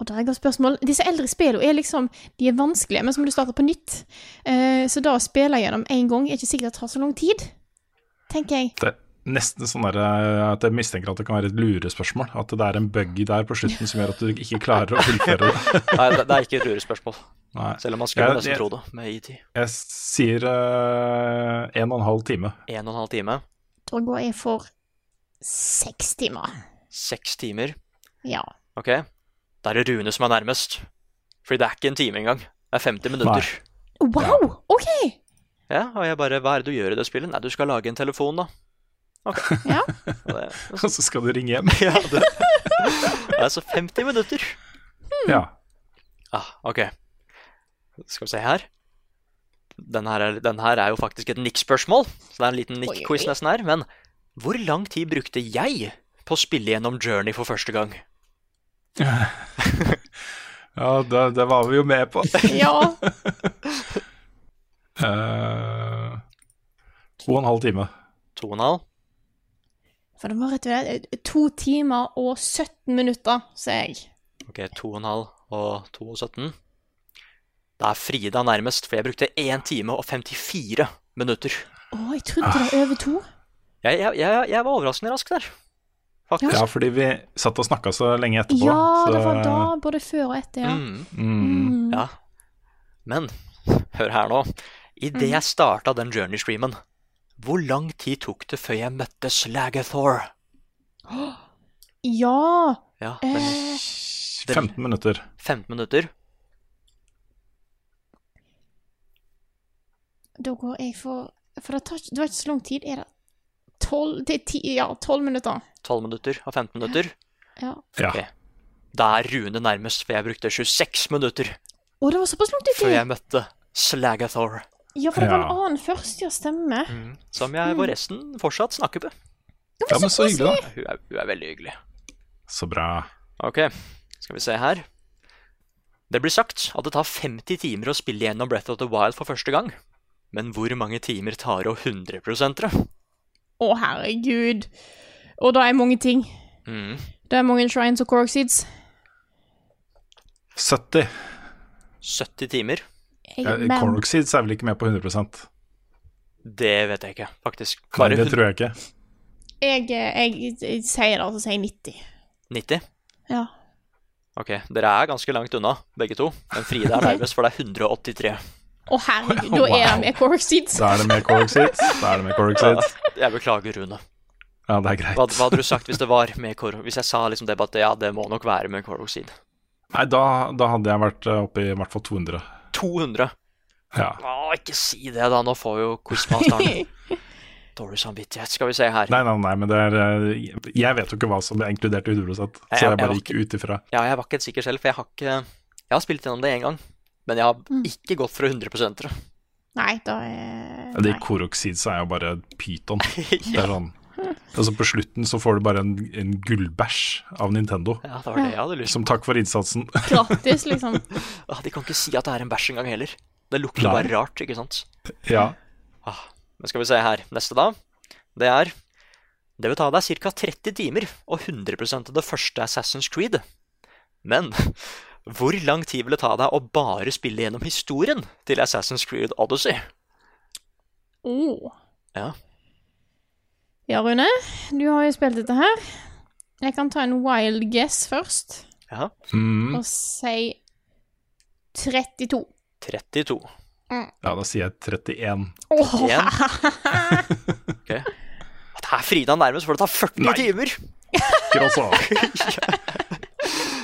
Og der er et spørsmål. Disse eldre spillene er liksom De er vanskelige, men så må du starte på nytt. Uh, så da å spille gjennom én gang er ikke sikkert det tar så lang tid. Tenker jeg. Det er nesten sånn der, eh, at jeg mistenker at det kan være et lurespørsmål. At det er en bug der på slutten som gjør at du ikke klarer å fullføre det. Nei, det, er ikke et lurespørsmål. Nei. Selv om man skulle Jeg- nesten jeg- tro det med IT. Jeg sier eh, en og en halv time. En og en halv time. Da går jeg for seks timer. Seks timer. Ja. Ok. Da er det Rune som er nærmest. Fordi det er ikke en time engang. Det er 50 minutter. Wow! OK! Ja, og jeg bare Hva er det du gjør i det spillet? Nei, du skal lage en telefon, da. Ok. Ja. Og det, Og så skal du ringe hjem. ja, det, det er så 50 minutter. Ja. Ah, ok. Skal vi se her. Den her er, den her er jo faktisk et nikk-spørsmål, så det er en liten nikk-quiz nesten her. Men hvor lang tid brukte jeg på å spille gjennom Journey for første gang? Ja, det, det var vi jo med på. Ja. uh, to og en halv time. To og en halv? For det var rett og slett to timer og 17 minutter, sier jeg. Ok, to og en halv og to og 17. Da er Frida nærmest, for jeg brukte 1 time og 54 minutter. Å, jeg trodde det var over to. Jeg, jeg, jeg, jeg var overraskende rask der, faktisk. Ja, fordi vi satt og snakka så lenge etterpå. Ja, så, det var da, både før og etter, ja. Mm. Mm, Ja. Men hør her nå. Idet jeg starta den Journey-streamen, hvor lang tid tok det før jeg møtte Slagathor? Ja! Ja, den, Eh, 15 minutter. 15 minutter. da går jeg for For det, tar, det var ikke så lang tid. Er det tolv Det er ti Ja, tolv minutter. 12 minutter av 15 minutter. Ja. Ja. Okay. Da er Rune nærmest, for jeg brukte 26 minutter Å, det var såpass lang tid før jeg møtte Slagathor. Ja, for det var en Ja. annen først, ja, stemmer. Som jeg forresten fortsatt snakker med. ja, men så hyggelig, da. Hun er, hun er veldig hyggelig. Så bra. Ok, skal vi se her. Det blir sagt at det tar 50 timer å spille gjennom Breath of the Wild for første gang. Men hvor mange timer tar å 100 det? Å, herregud. Og da er mange ting. Mm. Det er mange shrines og corkseeds. 70. 70 timer? Jeg, Ja, cork seeds er vel ikke med på 100% Det vet jeg ikke, faktisk. Nei, det tror jeg ikke. jeg, jeg, jeg sier det, altså sier 90. 90? Ja. Ok, dere er ganske langt unna, begge to. Men Fride er nærmest, for det er 183. Å, herregud. Da er det med corkseeds. Da er det med Cornoxids. Da er det med Cornoxids. Jeg beklager, Rune. Ja, det er greit. Hva, hva hadde du sagt hvis det var med Kor Hvis jeg sa liksom det, at ja, det må nok være med Koroxid? Nei, da, da hadde jeg vært eh, oppe i i hvert fall 200. 200? Ja. Å, ikke si det, da. Nå får jo quizmasteren dårlig samvittighet. Skal vi se her. Nei, nei, nei, men det er eh, Jeg vet jo ikke hva som er inkludert i 100 så jeg- jeg jeg bare gikk ut ifra. Ja, jeg var ikke helt sikker selv, for jeg har ikke Jeg har spilt gjennom det én gang, men jeg har ikke gått for 100% Nei, da er Det De koroksid så er jo bare pyton. Det er sånn Altså På slutten så får du bare en, en gullbæsj av Nintendo. Ja, det var det jeg hadde lyst Som takk for innsatsen. Gratis, liksom. Ah, De kan ikke si at det er en bæsj engang heller. Det lukter Nei. bare rart, ikke sant? ja. Men skal vi se her. Neste, da. Det er Det vil ta deg ca. 30 timer og 100 av det første Assassin's Creed. Men hvor lang tid vil det ta deg å bare spille gjennom historien til Assassin's Creed Odyssey? Oh. Ja. Ja, Rune. Du har jo spilt dette her. Jeg kan ta en wild guess først, Ja. Mm. og si 32. 32. ja, da sier jeg 31. Åh, Igjen. Ok. At her er Frida nærmest, for det tar 40 Nei. timer! Ikke også.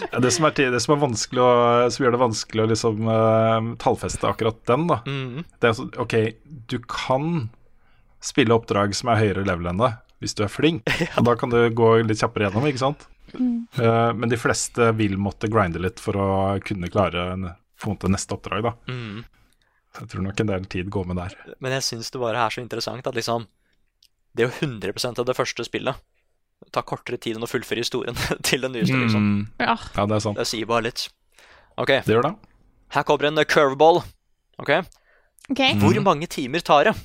Ja, det, som er, det som er vanskelig å, som gjør det vanskelig å liksom uh, tallfeste akkurat den, da Mhm. Det er altså, OK, du kan spille oppdrag som er høyere level enn deg, hvis du er flink. Og da kan du gå litt kjappere gjennom, ikke sant? Eh, men de fleste vil måtte grinde litt for å kunne klare en, få til neste oppdrag, da. Mm. Så jeg tror nok en del tid går med der. Men jeg syns det bare er så interessant at liksom Det er jo 100 av det første spillet. Det tar kortere tid enn å fullføre historien til den nyeste, liksom. Mm, Ja. ja, det er sant. Det sier bare litt. OK, Det gjør det. her kommer en curveball. Ok, okay. Hvor mange timer tar det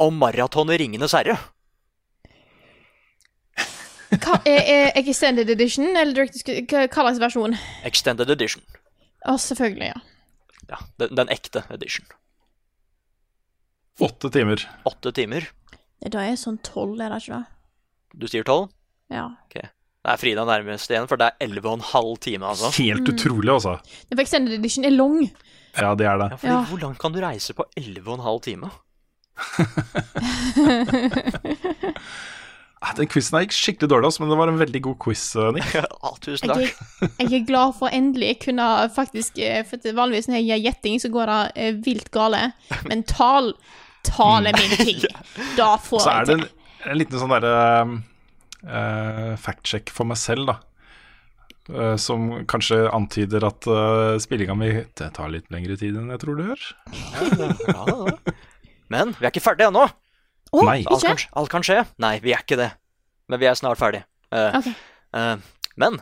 å maratone Ringenes herre? Hva, er, er Extended Edition eller Director's? Hva slags versjon? Extended edition. Å, selvfølgelig, ja. Ja, den, den ekte edition. Åtte timer. Åtte timer. Det da er sånn tolv, er det ikke det? Du sier tolv? Ja. Det er Frida nærmest igjen, for det er elleve og en halv time, altså. Helt utrolig, altså. Det for Extended Edition er lang. Ja, det er det. Ja, fordi Ja. Hvor langt kan du reise på elleve og en halv time? Ah, Den quizen her gikk skikkelig dårlig, også men det var en veldig god quiz, eh, Nick. Ja, tusen takk. Jeg, jeg er glad for å endelig kunne faktisk eh, For vanligvis når jeg gjør gjetting, så går det eh, vilt gale. Men tall Tall er min ting. Da får jeg til. Så er det en, en liten sånn derre uh, fact-check for meg selv, da. Eh, som kanskje antyder at uh, spillinga mi tar litt lengre tid enn jeg tror det gjør. Ja, ja. Men vi er ikke ferdige ennå. Oh, Nei. Alt kan, alt kan skje. Nei, vi er ikke det. Men vi er snart ferdig. Uh, okay. uh, men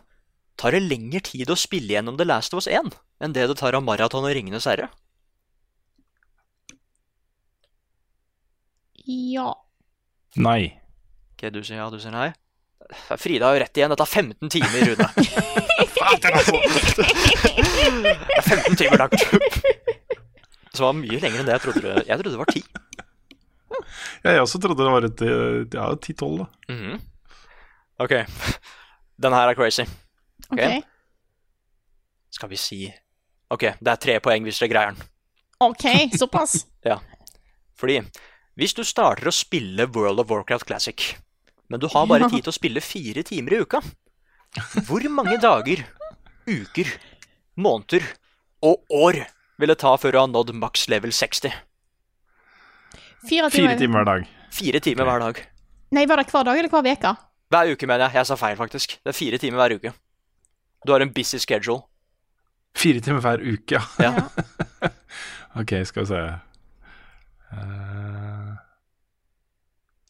tar det lengre tid å spille gjennom The Last of Us 1 enn det det tar av Maraton og Ringenes herre? Ja. Nei. Ok, du sier ja, du sier nei. Frida har jo rett igjen. Dette er 15 timer, Rune. det er 15 timer langt. Så det var mye lenger enn det jeg trodde. det- Jeg trodde det var 10. Ja, jeg også trodde det var et ja, 10-12, da. Mhm. Ok. Den her er crazy. OK. Skal vi si OK, det er tre poeng hvis dere greier den. OK, såpass. Ja. Fordi hvis du starter å spille World of Warcraft Classic, men du har bare tid til å spille fire timer i uka, hvor mange dager, uker, måneder og år vil det ta før du har nådd maks level 60? Fire timer. Fire timer hver dag. Fire timer hver dag. Nei, var det hver dag eller hver uke? Hver uke, mener jeg. Jeg sa feil, faktisk. Det er fire timer hver uke. Du har en busy schedule. Fire timer hver uke, ja. Ja. ok, skal vi se. uh...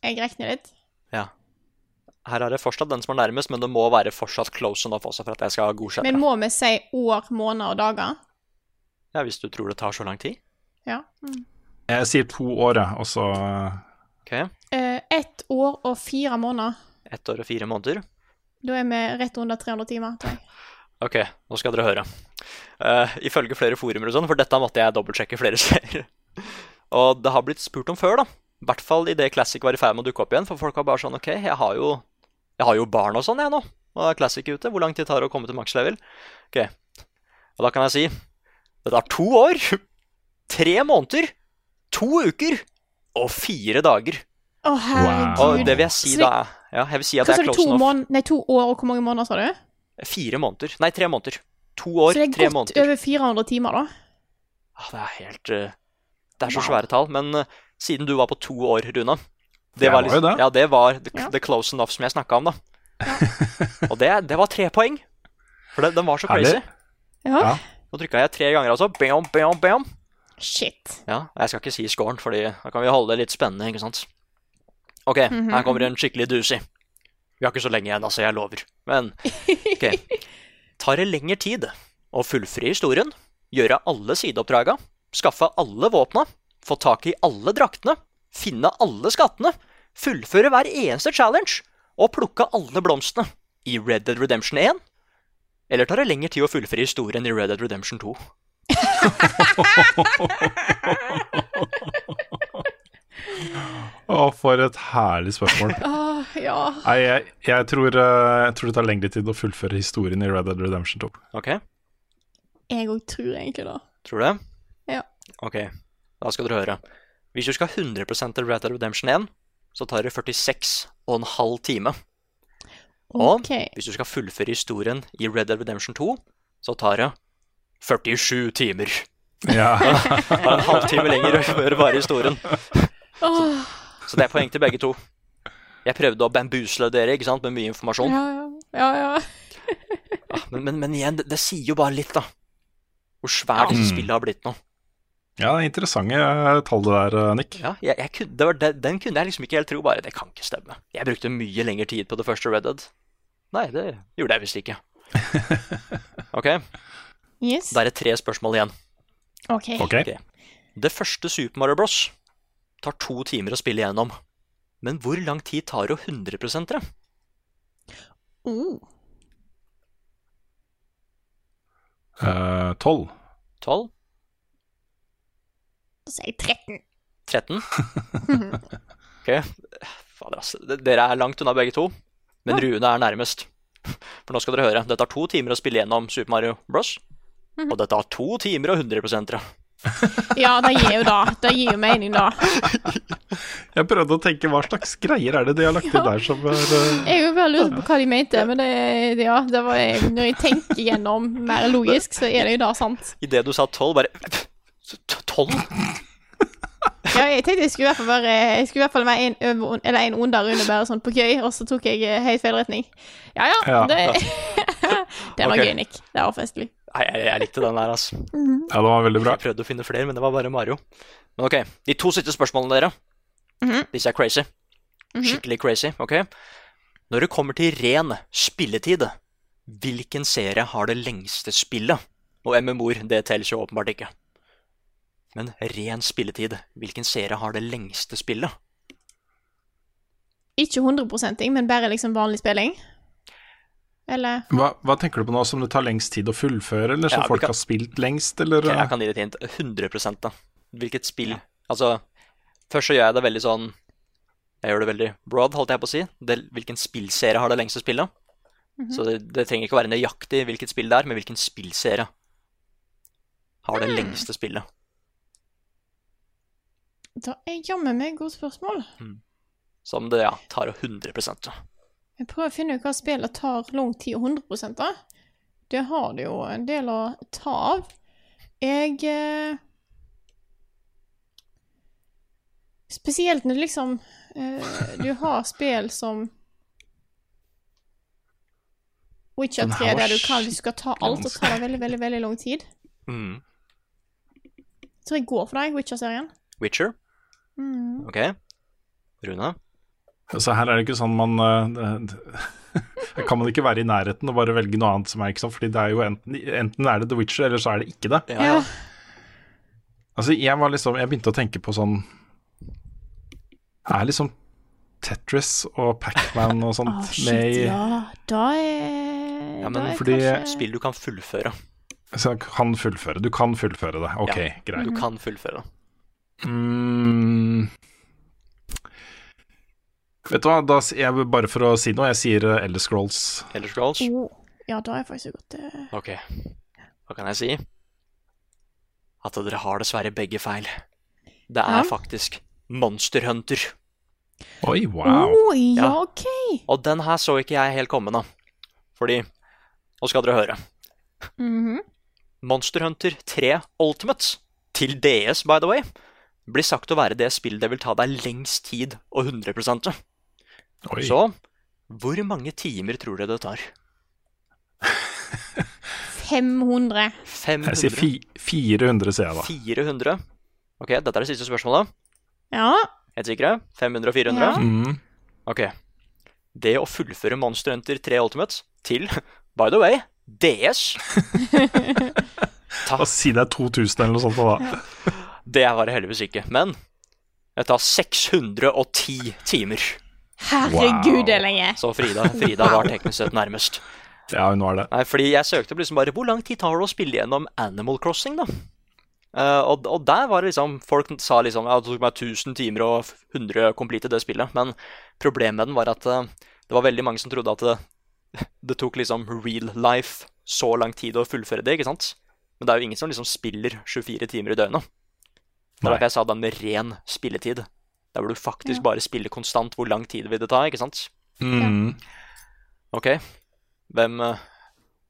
Jeg regner litt. ja. Her er det fortsatt den som er nærmest, men det må være fortsatt close enough også for at jeg skal godkjenne. Men må vi si år, måneder og dager? Ja, Hvis du tror det tar så lang tid. Ja. Mm. jeg sier to år, jeg, og så Ok, Eh, ett år og fire måneder. Ett år og fire måneder. Da er vi rett under 300 timer, tror jeg. Ok, nå skal dere høre. Uh, ifølge flere forumer og sånn, for dette måtte jeg dobbeltsjekke flere steder. og det har blitt spurt om før, da. I hvert fall idet Classic var i ferd med å dukke opp igjen. For folk var bare sånn OK, jeg har jo, jeg har jo barn og sånn, jeg nå. Og det er Classic ute. Hvor lang tid tar det å komme til maks level? Ok, Og da kan jeg si det tar to år, tre måneder, to uker og fire dager. Å, herregud. Og det vil jeg si da er Ja, jeg vil si at Hva sa du? To, nei, to år og hvor mange måneder, sa du? Fire måneder. Nei, tre måneder. To år, tre måneder. Så det er godt måneder. over 400 timer, da. Ah, Det er helt eh, Det er så svære tall. Men eh, siden du var på to år, Runa Det var liksom. Ja, det var the, the close enough som jeg snakka om, da. Og det, det var tre poeng. For det, den var så crazy. Herlig. Ja. Nå trykka jeg tre ganger, altså. Bam, bam, bam. Shit. Ja, jeg skal ikke si scoren, Fordi da kan vi holde det litt spennende, ikke sant. OK, Mhm. her kommer en skikkelig doozy. Vi har ikke så lenge igjen, altså. Jeg lover. Men OK. Tar det lengre tid å fullfri historien, gjøre alle sideoppdraga, skaffe alle våpna, få tak i alle draktene, finne alle skattene, fullføre hver eneste challenge og plukke alle blomstene i Red Dead Redemption 1? Eller tar det lengre tid å fullføre historien i Red Dead Redemption 2? Å, for et herlig spørsmål. Oh, ja. Nei, jeg, jeg, tror, eh, jeg tror det tar lengre tid å fullføre historien i Red Dead Redemption 2. Ok, Jeg òg tror egentlig det. tror du det? Ja. Ok, da skal dere høre. Hvis du skal 100 til Red Dead Redemption 1, så tar det 46 og en halv time. Og OK. hvis du skal fullføre historien i Red Dead Redemption 2, så tar det 47 timer. Ja. Det er en halvtime lenger å gjøre bare historien. Så, Så det er poeng til begge to. Jeg prøvde å bambusle dere ikke sant, med mye informasjon. ja, ja. ja, ja. Ah, Men, men, men igjen, det, det sier jo bare litt, da. Hvor svært Mm. spillet har blitt nå. Ja, interessante eh, tall det der, eh, Nick. Ja, jeg, jeg kunne, det var, den, den kunne jeg liksom ikke helt tro. Bare, det kan ikke stemme. Jeg brukte mye lengre tid på det første Red Dead. Nei, det gjorde jeg visst ikke. Ok, Yes. da er det tre spørsmål igjen. OK. Okay. Ok. Det første Super Mario Bros. tar to timer å spille gjennom. Men hvor lang tid tar det å 100 det? Oh. Eh, Tolv. 12? Da sier jeg 13. 13? Ok, fader ass. Dere er langt unna begge to, men Rune er nærmest. For nå skal dere høre. Det tar to timer å spille gjennom Super Mario Bros. Og det tar to timer og 100 ja. Ja, det gir jo da. Det gir jo mening, da. Jeg prøvde å tenke hva slags greier er det de har lagt inn der som er uh... Jeg jo bare lurt på hva de mente, men det, ja, det var, når jeg tenker gjennom mer logisk, så er det jo da sant. Idet du sa 12, bare 12? Ja, jeg tenkte jeg skulle i hvert fall være Jeg skulle i hvert fall være en, eller en under Rune, bare sånn på gøy, og så tok jeg helt feil retning. Ja ja, Ja. det Det var okay. gøy, Nick. Det var festlig. Nei, jeg, jeg likte den der, altså. Ja, det var veldig bra. Jeg prøvde å finne flere, men det var bare Mario. Men ok, de to siste spørsmålene dere. Mhm. Disse er crazy. Skikkelig crazy, ok? Når det kommer til ren spilletid, hvilken serie har det lengste spillet? Og MMO-er, det teller jo åpenbart ikke. Men ren spilletid, hvilken serie har det lengste spillet? Ikke 100% men bare liksom vanlig spilling. Eller Hva, hva tenker du på nå som det tar lengst tid å fullføre, eller som Ja, folk kan- har spilt lengst, eller? Ok, eh? jeg kan gi deg et hint. 100 da. Hvilket spill? Altså, først så gjør jeg det veldig sånn Jeg gjør det veldig broad, holdt jeg på å si. Det, hvilken spillserie har det lengste spillet? Så det, det trenger ikke å være nøyaktig hvilket spill det er, men hvilken spillserie har det lengste spillet. Da er jammen meg godt spørsmål. Som det ja, tar 100 Jeg prøver å finne ut hva spillet tar lang tid og 100 da. Det har det jo en del å ta av. Jeg eh, Spesielt når liksom eh, Du har spill som Witcher 3, her der du kan, du skal ta alt, og tar veldig, veldig veldig lang tid. Mm. Jeg tror jeg går for deg, Witcher-serien. Witcher. Mm. OK. Rune. Så her er det ikke sånn man eh, det- kan man ikke være i nærheten og bare velge noe annet som er ikke sånn, fordi det er jo enten, enten er det The Witcher, eller så er det ikke det. Ja. Altså, jeg var liksom Jeg begynte å tenke på sånn Er liksom Tetris og Pacman og sånt Å, med i ja. Da er Ja, da men er fordi- kanskje... Spill du kan fullføre. Så jeg kan fullføre. Du kan fullføre det. Ok, Ja. greit. Du kan fullføre. Mm. Vet du hva, da, jeg, bare for å si noe, jeg sier uh, Elder Scrolls. Elder Scrolls. Oh, ja, da har jeg faktisk gått eh, OK. Hva kan jeg si? At dere har dessverre begge feil. Det er Ja. faktisk Monster Hunter. Oi, wow. Oh, ja, Ja. OK. Og den her så ikke jeg helt komme, da. Fordi Nå skal dere høre. Mhm. Monster Hunter 3 Ultimate, til DS by the way, blir sagt å være det spillet det vil ta deg lengst tid og 100 Oi. Så hvor mange timer tror dere det tar? 500. 500? Jeg sier fi, 400, sier jeg da. 400? Ok, dette er det siste spørsmålet. Ja. Helt sikre? 500 og 400? Ja. Mm. Ok. Det å fullføre Monster Hunter 3 Ultimate til, by the way, DS Og si det er 2000 eller noe sånt da. Det var det heldigvis ikke. Men det tar 610 timer. Herregud, det er lenge. Så Frida, Frida var teknisk sett nærmest. Ja, hun var det. Nei, fordi jeg søkte opp liksom bare Hvor lang tid tar det å spille gjennom Animal Crossing, da? Uh, og, og der var det liksom Folk sa liksom ja, det tok meg 1000 timer og 100 complete det spillet. Men problemet med den var at uh, det var veldig mange som trodde at det, det tok liksom real life så lang tid å fullføre det, ikke sant? Men det er jo ingen som liksom spiller 24 timer i døgnet. Det var det jeg sa den med ren spilletid. Der hvor du faktisk Ja. bare spiller konstant. Hvor lang tid vil det ta, ikke sant? Mm. Ok, hvem eh,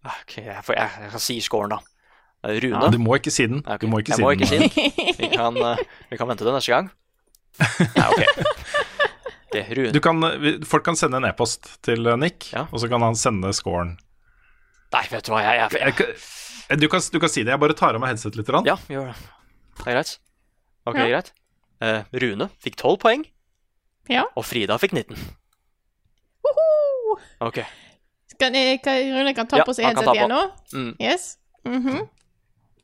Ok, jeg, får, jeg, jeg kan si scoren, da. Rune. Rune. Du må ikke si den. Okay. Du må ikke jeg si må den. ikke si den. Vi kan, eh, vi kan vente til neste gang. Nei, ok. Ok, Rune. Du kan, folk kan sende en e-post til eh, Nick, Ja. og så kan han sende scoren. Nei, vet du hva, jeg, jeg, Jeg Du kan, du kan si det, jeg bare tar av meg headset litt. grann. Ja, gjør det. Det er greit. Ok, Ja. greit. Eh, Rune fikk 12 poeng, Ja. og Frida fikk 19. Woho! Ok. Kan, jeg, kan, Rune kan ta Ja, på seg han kan headset igjen nå? Mm. Yes. Mhm.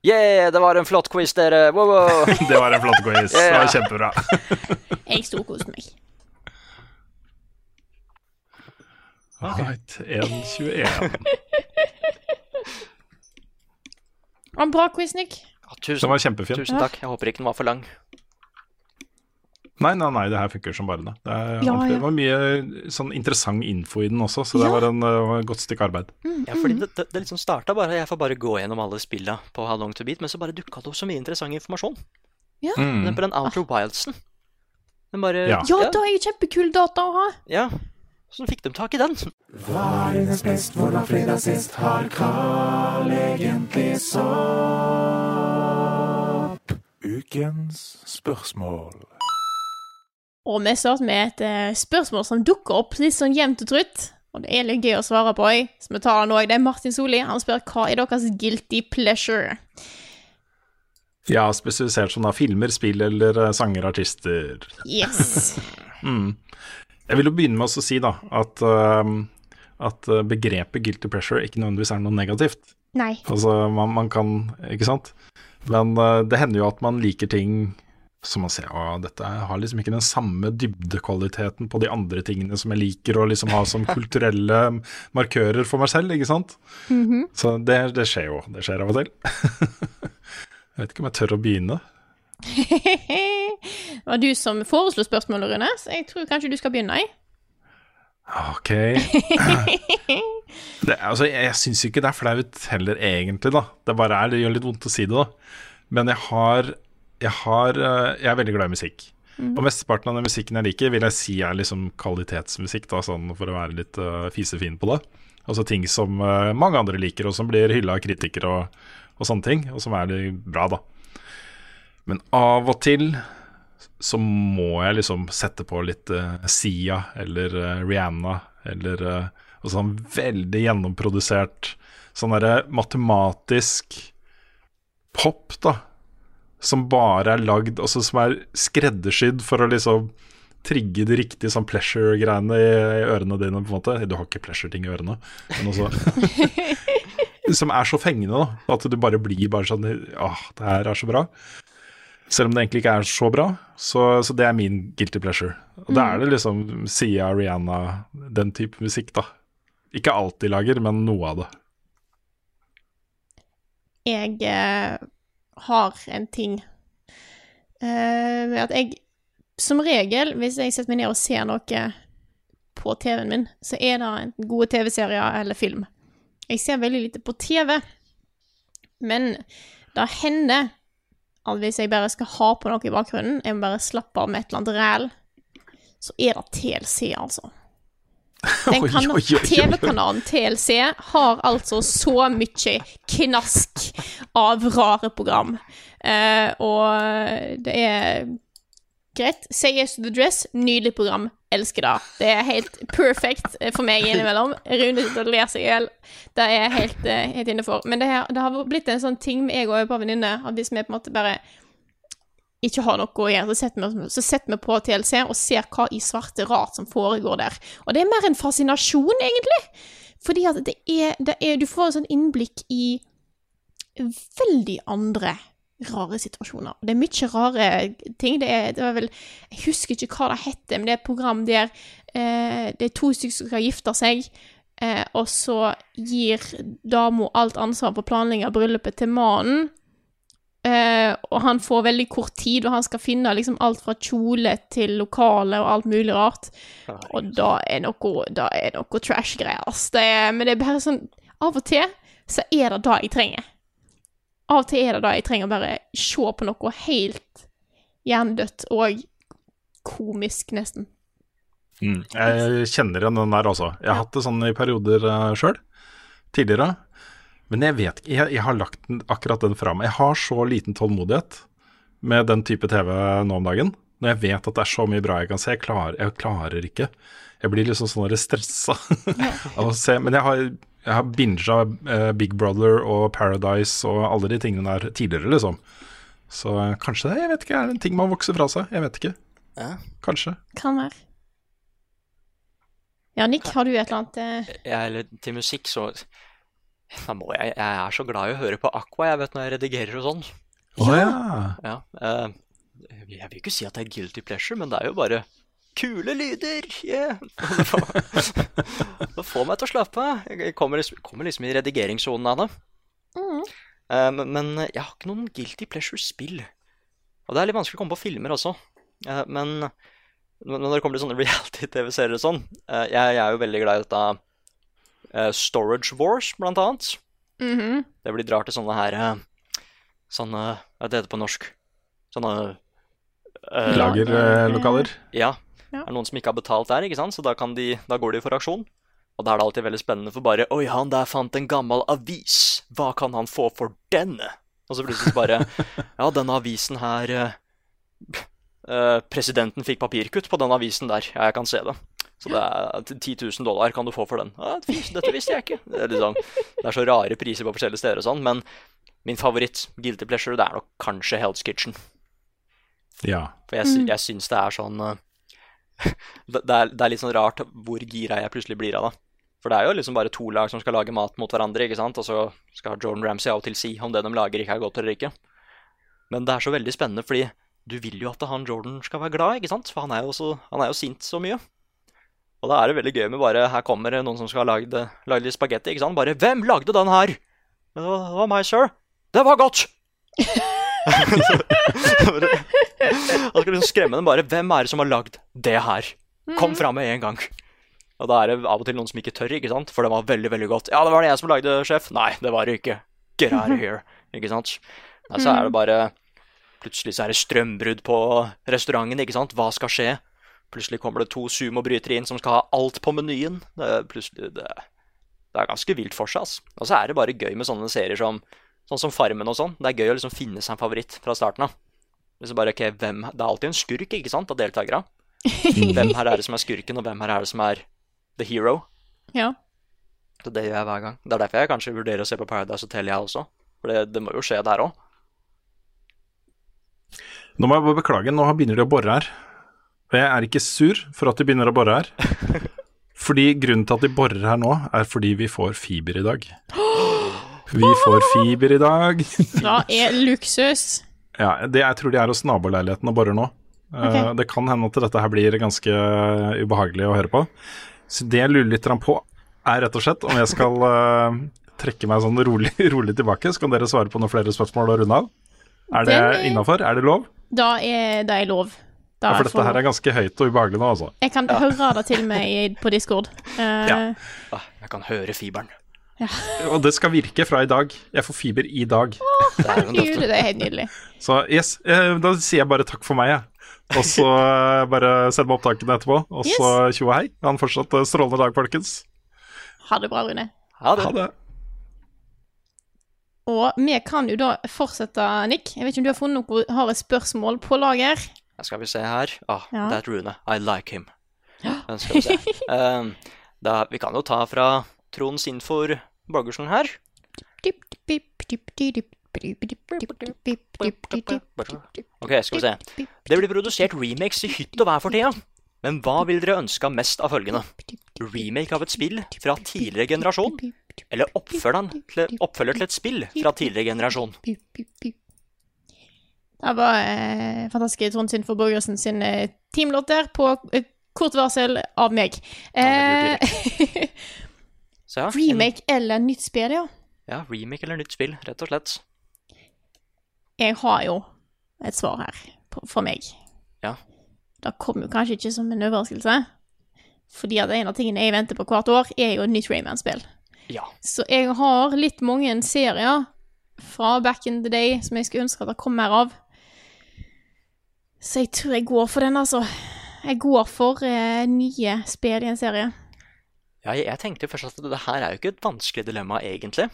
Yeah, det var en flott quiz, dere. Wow, wow. Det var en flott quiz. Det var kjempebra. Jeg storkoste meg. Right, 1.21. Det en bra quiz, Nick. Ja, Den tusen, var kjempefin. tusen takk. Jeg håper ikke den var for lang. Nei, nei, nei, det her funker som bare det. Det, er Ja, ja. det var mye sånn interessant info i den også, så det Ja. var en, uh, godt stykke arbeid. Ja, fordi det, det, det liksom starta bare Jeg får bare gå gjennom alle spilla på How Long To Beat, men så bare dukka det opp så mye interessant informasjon. Mm. Den på den Outer Wildsen. Den bare Ja. Ja, da er jo kjempekul data å ha. ja. Sånn fikk de tak i den. Hva er dines best, hvordan fredag sist har Carl egentlig sopp? Ukens spørsmål. Og vi starter med et eh, spørsmål som dukker opp litt sånn jevnt og trutt. Og det er litt gøy å svare på, òg, så vi tar den òg. Det er Martin Solli. Han spør hva er deres guilty pleasure? Ja, spesifisert som da filmer, spill eller uh, sanger, artister. Yes. Mm. Jeg vil jo begynne med å si da at, uh, at uh, begrepet guilty pleasure ikke nødvendigvis er noe negativt. Nei. Altså, man, man kan Ikke sant? Men uh, det hender jo at man liker ting som man ser at dette har liksom ikke den samme dybdekvaliteten på de andre tingene som jeg liker å liksom ha som kulturelle markører for meg selv, ikke sant? Så det, det skjer jo. Det skjer av og til. jeg vet ikke om jeg tør å begynne. Det var du som foreslo spørsmålet, Rune, så jeg tror kanskje du skal begynne. jeg. Ok. Det, altså, jeg syns ikke det er flaut heller, egentlig. da Det bare er, det gjør litt vondt å si det, da. Men jeg har Jeg, har, eh, jeg er veldig glad i musikk. Og mesteparten av den musikken jeg liker, vil jeg si er liksom kvalitetsmusikk, da, sånn for å være litt uh, fisefin på det. Altså ting som uh, mange andre liker, og som blir hylla av kritikere og, og sånne ting. Og som er litt bra, da. Men av og til så må jeg liksom sette på litt uh, Sia eller uh, Rihanna eller uh, og sånn veldig gjennomprodusert sånn derre matematisk pop, da. Som bare er lagd Altså som er skreddersydd for å liksom trigge de riktige sånn pleasure-greiene i, i ørene dine, på en måte. Du har ikke pleasure-ting i ørene, men også Som er så fengende, da. At du bare blir bare sånn Åh, det her er så bra. Selv om det egentlig ikke er så bra. Så, så det er min guilty pleasure. Og da er det liksom Sia, Rihanna, den type musikk, da. Ikke alt de lager, men noe av det. Jeg eh, har en ting eh, med at jeg Som regel, hvis jeg setter meg ned og ser noe på TV-en min, så er det en gode TV-serier eller film. Jeg ser veldig lite på TV, men det hender at hvis jeg bare skal ha på noe i bakgrunnen, jeg må bare slappe av med et eller annet ræl, så er det TLC, altså. TV-kanalen TLC har altså så mye knask av rare program. Uh, og det er greit. Say yes to the dress. Nydelig program. Elsker det. Det er helt perfect eh, for meg innimellom. Rune sitter og ler seg i hjel. Det er jeg helt, helt inne for. Men det, her, det har blitt en sånn ting med jeg og et par at hvis vi på en måte bare ikke har noe å gjøre, så setter, vi, så setter vi på TLC og ser hva i svarte rart som foregår der. Og det er mer en fascinasjon, egentlig. Fordi at det er, det er Du får en sånn innblikk i veldig andre rare situasjoner. Det er mye rare ting. Det er, det var vel Jeg husker ikke hva det heter, men det er et program der eh, det er to stykker som skal gifte seg. Eh, og så gir dama alt ansvar for planlegging av bryllupet til mannen. Eh, og han får veldig kort tid, og han skal finne liksom alt fra kjole til lokale og alt mulig rart. Og da er noe, da er noe trash-greier, Altså, men det er bare sånn Av og til så er det det jeg trenger. Av og til er det det jeg trenger, bare se på noe helt hjernedødt og komisk, nesten. Jeg kjenner igjen den der, altså. Jeg har hatt det sånn i perioder uh, sjøl, tidligere. Men jeg vet ikke, jeg, jeg har lagt den, akkurat den fra meg. Jeg har så liten tålmodighet med den type TV nå om dagen. Når jeg vet at det er så mye bra jeg kan se. Jeg klarer, jeg klarer ikke. Jeg blir liksom sånn stressa av å se. Men jeg har, jeg har binga uh, Big Brother og Paradise og alle de tingene der tidligere, liksom. Så eh, kanskje det, jeg vet ikke, er det en ting man vokser fra seg. Jeg vet ikke. Ja. Kanskje. Kan være. Ja, Nick, har du et eller annet eh, Jeg, eller til musikk, så da må jeg, jeg er så glad i å høre på Aqua jeg vet når jeg redigerer og sånn. Å ja. Ja, Uh, jeg vil ikke si at det er guilty pleasure, men det er jo bare kule lyder. Yeah. Det får, det får meg til å slappe av. Jeg kommer liksom, kommer liksom i redigeringssonen av det. Mm. men, men jeg har ikke noen guilty pleasure-spill. Og det er litt vanskelig å komme på filmer også. Uh, men når det kommer til sånne reality-TV-serier og sånn uh, jeg, jeg er jo veldig glad i dette uh, Storage Wars, blant annet. mhm. Det blir drar til sånne her Sånne Hva heter det på norsk? Sånne eh, Lagerlokaler. Ja. Ja. Det er noen som ikke har betalt der, ikke sant? så da, kan de, da går de for aksjon. Og da er det alltid veldig spennende for bare Oi, han der fant en gammel avis. Hva kan han få for denne? Og så plutselig bare Ja, denne avisen her eh, eh, Presidenten fikk papirkutt på den avisen der. Ja, jeg kan se det. Så det er 10 000 dollar kan du få for den. Ja, dette visste jeg ikke. Det er, liksom, det er så rare priser på forskjellige steder og sånn. Men min favoritt, guilty pleasure, det er nok kanskje Hell's Kitchen. Ja. For jeg, sy- jeg syns det er sånn eh, det, er, det er litt sånn rart hvor gira jeg plutselig blir av det. For det er jo liksom bare to lag som skal lage mat mot hverandre, ikke sant? og så skal Jordan Ramsay av og til si om det de lager, ikke er godt eller ikke. Men det er så veldig spennende, fordi du vil jo at han Jordan skal være glad, ikke sant? For han er jo, så, han er jo sint så mye. Og da er det veldig gøy med bare Her kommer noen som skal ha lagd litt spagetti, ikke sant? Bare Hvem lagde den her? Det var meg, sir. Det var godt! Da skal liksom skremme dem bare. Hvem er det som har lagd det her? Kom fram med en gang. Og da er det av og til noen som ikke tør, ikke sant? For det var veldig, veldig godt. Ja, det var det jeg som lagde, sjef. Nei, det var det ikke. Get out of here. Ikke sant? Nei, så er det bare Plutselig så er det strømbrudd på restauranten, ikke sant? Hva skal skje? Plutselig kommer det to sumobrytere inn som skal ha alt på menyen. Det er plutselig det, det er ganske vilt for seg, ass. Og så er det bare gøy med sånne serier som Sånn som Farmen og sånn. Det er gøy å liksom finne seg en favoritt fra starten av. Liksom bare, okay, hvem, Det er alltid en skurk ikke sant, av deltakere. Hvem her er det som er skurken, og hvem her er det som er the hero? Ja. Så det gjør jeg hver gang. Det er derfor jeg kanskje vurderer å se på Paradise Hotel, jeg også. For det, det må jo skje der òg. Nå må jeg bare beklage, nå begynner de å bore her. Og jeg er ikke sur for at de begynner å bore her. Fordi grunnen til at de borer her nå, er fordi vi får fiber i dag. Vi får fiber i dag. Da er luksus. Ja, det jeg tror de er hos naboleiligheten og borer nå. Okay. Ok. Det kan hende at dette her blir ganske ubehagelig å høre på. Så det jeg lurer litt på, er rett og slett om jeg skal uh, trekke meg sånn rolig, rolig tilbake. Så kan dere svare på noen flere spørsmål og runde av. Er det innafor? Er det lov? Da er det er lov. Da Ja, for dette her er ganske høyt og ubehagelig nå, altså. Jeg kan høre det til meg på Discord. Uh, Ja. Ah, jeg kan høre fiberen. Og det skal virke fra i dag. Jeg får fiber i dag. Det er jo Herregud, det er helt nydelig. Så yes, eh, da sier jeg bare takk for meg, jeg. Og så eh, bare send meg opptakene etterpå. Og så tjo og hei. Ha en fortsatt eh, strålende dag, folkens. Ha det bra, Rune. Ha det. Ha det. Og vi kan jo da fortsette, Nick. Jeg vet ikke om du har funnet noe, har et spørsmål på lager? Skal vi se her. Ah, Ja. That Rune. I like him. Den skal vi se. Um, da, vi kan jo ta fra Trond Sinfor Borgersen her. Ok, skal vi se. Det blir produsert remakes i hytt og vær for tida. Men hva vil dere ønske mest av følgende? Remake av et spill fra tidligere generasjon? Eller til, oppfølger til et spill fra tidligere generasjon? Det var eh, fantastiske Trond Sinfor Borgersen sin eh, teamlåt der, på eh, kort varsel av meg. Ja, Eh, Så ja, en- remake eller nytt spill, ja. Ja, remake eller nytt spill, rett og slett. Jeg har jo et svar her fra meg. Ja. Det kommer jo kanskje ikke som en overraskelse. Fordi at en av tingene jeg venter på hvert år, er jo et nytt Rayman-spill. Ja. Så jeg har litt mange serier fra back in the day som jeg skulle ønske at det kom mer av. Så jeg tror jeg går for den, altså. Jeg går for eh, nye spill i en serie. Ja, jeg, tenkte jo først at det her er jo ikke et vanskelig dilemma, egentlig.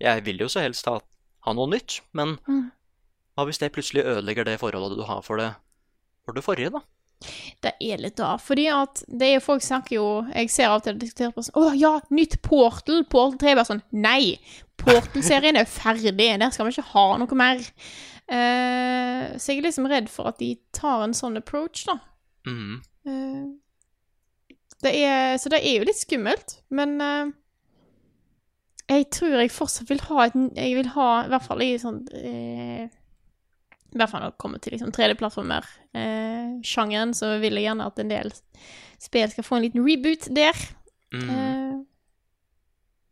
Jeg vil jo så helst ha, ha noe nytt, men Mm. hva hvis det plutselig ødelegger det forholdet du har for det, for det forrige, da? Det er litt da, fordi at det er folk snakker jo Jeg ser av og til diskuterer på sånn Å ja, nytt Portal! Portal 3 bare sånn Nei! Portal-serien er ferdig, der skal vi ikke ha noe mer. Uh, så jeg er liksom redd for at de tar en sånn approach, da. Mhm. Eh, det er, så det er jo litt skummelt, men uh, jeg tror jeg fortsatt vil ha et Jeg vil ha, i hvert fall i sånn uh, I hvert fall når det kommer til liksom 3D-plattformer-sjangeren, så vil jeg gjerne at en del spill skal få en liten reboot der. Mm. Eh,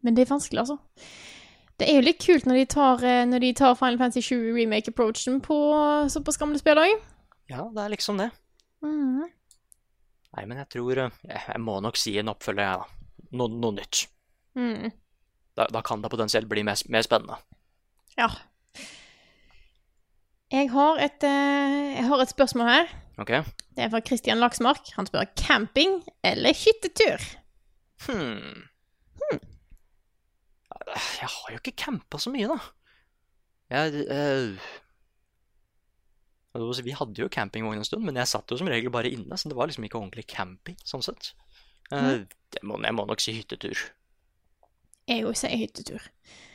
men det er vanskelig, altså. Det er jo litt kult når de tar, eh, når de tar Final Fantasy 7 remake-approachen på såpass gamle spill òg. Ja, det er liksom det. Mm. Nei, men jeg tror eh, Jeg, jeg må nok si en oppfølger, jeg, da. No, noe nytt. Mm. Da, da kan det potensielt bli mer, mer spennende. Ja. Jeg har, et, eh, jeg har et spørsmål her. Ok? Det er fra Christian Laksmark. Han spør camping eller hyttetur. Hmm. hmm. Jeg har jo ikke campa så mye, da. Jeg eh, altså, Vi hadde jo campingvogn en stund, men jeg satt jo som regel bare inne, så det var liksom ikke ordentlig camping, sånn sett. Eh, det må, jeg må nok si hyttetur. Jeg òg sier hyttetur.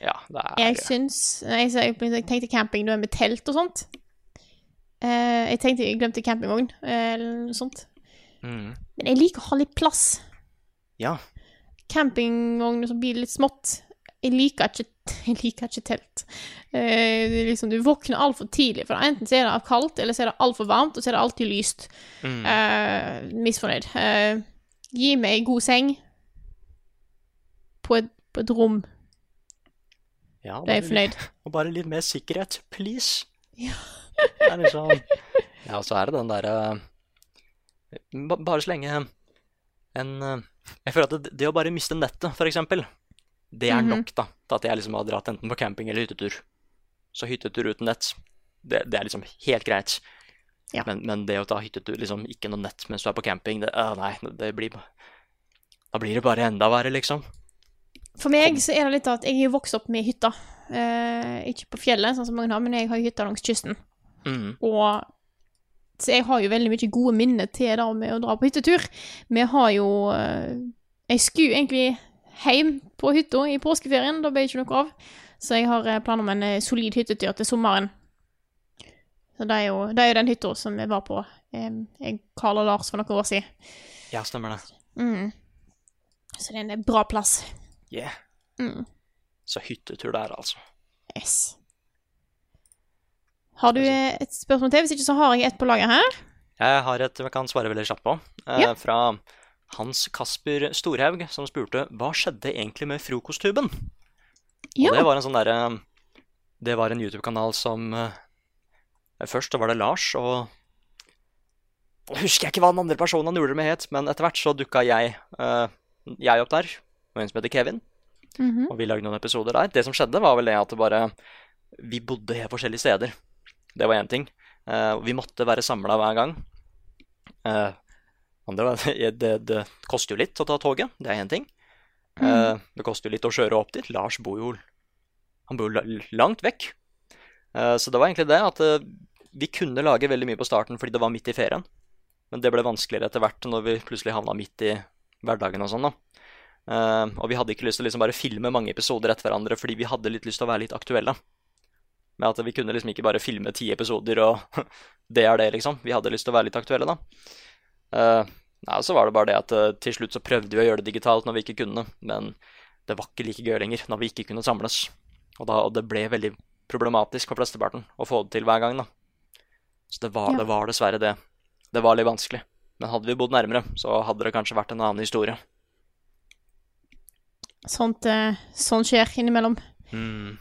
Ja, det er Jeg syns Jeg, jeg, jeg tenkte camping da med telt og sånt. Eh, jeg tenkte jeg glemte campingvogn eh, eller noe sånt. mm, Men jeg liker å ha litt plass. Ja. Campingvogn som blir litt smått. Jeg liker ikke, jeg liker ikke telt. Eh, liksom, du våkner altfor tidlig, for enten så er det kaldt, eller så er det altfor varmt, og så er det alltid lyst. Mm. Eh, misfornøyd. Eh, gi meg god seng på et, på et rom. ja Da er jeg fornøyd. litt- Og bare litt mer sikkerhet, please. Ja. det er liksom Ja, så er det den derre ba- Bare så lenge en, eh, Jeg føler at det, det å bare miste nettet, for eksempel, det er Mhm. nok da, til at jeg liksom har dratt enten på camping eller hyttetur. Så hyttetur uten nett, det, det er liksom helt greit. Ja. Men, men det å ta hyttetur, liksom ikke noe nett mens du er på camping, det, øh, nei, det blir Da blir det bare enda verre, liksom. For meg så er det litt at jeg er vokst opp med hytta. Eh, ikke på fjellet, sånn som mange har, men jeg har hytta langs kysten. Mm. Og så jeg har jo veldig mye gode minner til det med å dra på hyttetur. Vi har jo eh, Jeg skulle egentlig hjem på hytta i påskeferien, da ble det ikke noe av. Så jeg har eh, planer om en eh, solid hyttetur til sommeren. Så det er jo, det er jo den hytta som vi var på, eh, jeg, Karl og Lars, for noen år siden. Ja, stemmer det. Mm. Så det er en bra plass. Yeah. Mm. Så hyttetur der, altså. Yes. Har du et spørsmål til? Hvis ikke så har jeg et på laget her. Jeg har et vi kan svare veldig kjapt på. Eh, Ja. Fra Hans Kasper Storhaug, som spurte hva skjedde egentlig med frokosttuben? Ja. Og det var en sånn derre Det var en YouTube-kanal som eh, Først var det Lars, og jeg husker jeg ikke hva den andre personen han gjorde det med het, men etter hvert så dukka jeg, eh, jeg opp der, og en som heter Kevin, Mhm. og vi lagde noen episoder der. Det som skjedde, var vel det at det bare Vi bodde helt forskjellige steder. Det var én ting. Eh, vi måtte være samla hver gang. Eh, andre det, det koster jo litt å ta toget, det er én ting. Mm. det koster jo litt å kjøre opp dit. Lars bor jo Han bor langt vekk. Eh, så det var egentlig det at eh, vi kunne lage veldig mye på starten fordi det var midt i ferien. Men det ble vanskeligere etter hvert når vi plutselig havna midt i hverdagen og sånn, da. Eh, og vi hadde ikke lyst til å liksom bare filme mange episoder etter hverandre fordi vi hadde litt lyst til å være litt aktuelle. Med at vi kunne liksom ikke bare filme ti episoder og det er det, liksom. Vi hadde lyst til å være litt aktuelle, da. Eh, nei, så var det bare det at eh, til slutt så prøvde vi å gjøre det digitalt når vi ikke kunne, men det var ikke like gøy lenger når vi ikke kunne samles. Og, da, og det ble veldig problematisk for flesteparten å få det til hver gang, da. Så det var, Ja. det var dessverre det. Det var litt vanskelig. Men hadde vi bodd nærmere, så hadde det kanskje vært en annen historie. Sånt, eh, sånt skjer innimellom. Mm.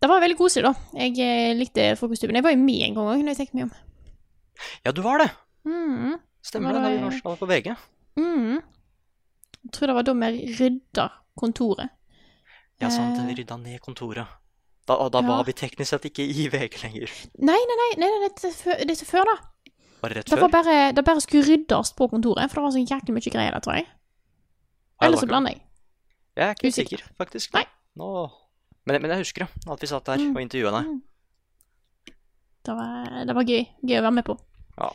Det var veldig koselig, da. Jeg eh, likte frokosttuben. Jeg var jo med en gang òg, når jeg tenkte meg om. Ja, du var det! Mm. Stemmer Det det, da vi det- var- var på VG. Mm. Jeg tror det var da vi rydda kontoret. Ja, sant, Eh. vi rydda ned kontoret. Da, da Ja. var vi teknisk sett ikke i VG lenger. Nei, nei, nei, nei, nei det er det så før, da. Bare rett Det før. var bare, det bare skulle ryddes på kontoret, for det var så jæklig mye greier der, tror jeg. Eller så blander jeg. Jeg er ikke Usikker. sikker, faktisk. Nei. Nå... Men, men jeg husker det, at vi satt der Mm. og intervjua deg. Mm. Det var, det var gøy. Gøy å være med på. Ja.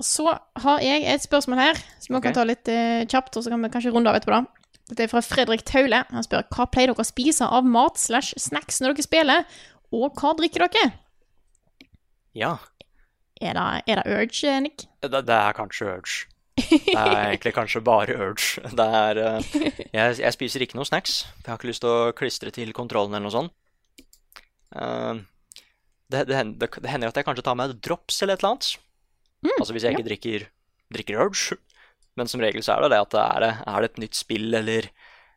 Så har jeg et spørsmål her, som vi okay. kan ta litt eh, kjapt, og så kan vi kanskje runde av etterpå. da. Dette er fra Fredrik Taule. Han spør hva pleier dere å spise av mat slash snacks når dere spiller, og hva drikker dere? ja. Er det, er det Urge, eh, Nick? Det, det er kanskje Urge. Det er egentlig kanskje bare Urge. Det er uh, jeg, jeg spiser ikke noe snacks. Jeg har ikke lyst til å klistre til kontrollen eller noe sånt. Eh, det, det, hender, det, hender at jeg kanskje tar meg drops eller et eller annet. altså hvis jeg ikke drikker, drikker Urge. Men som regel så er det det at det er, det- er det et nytt spill eller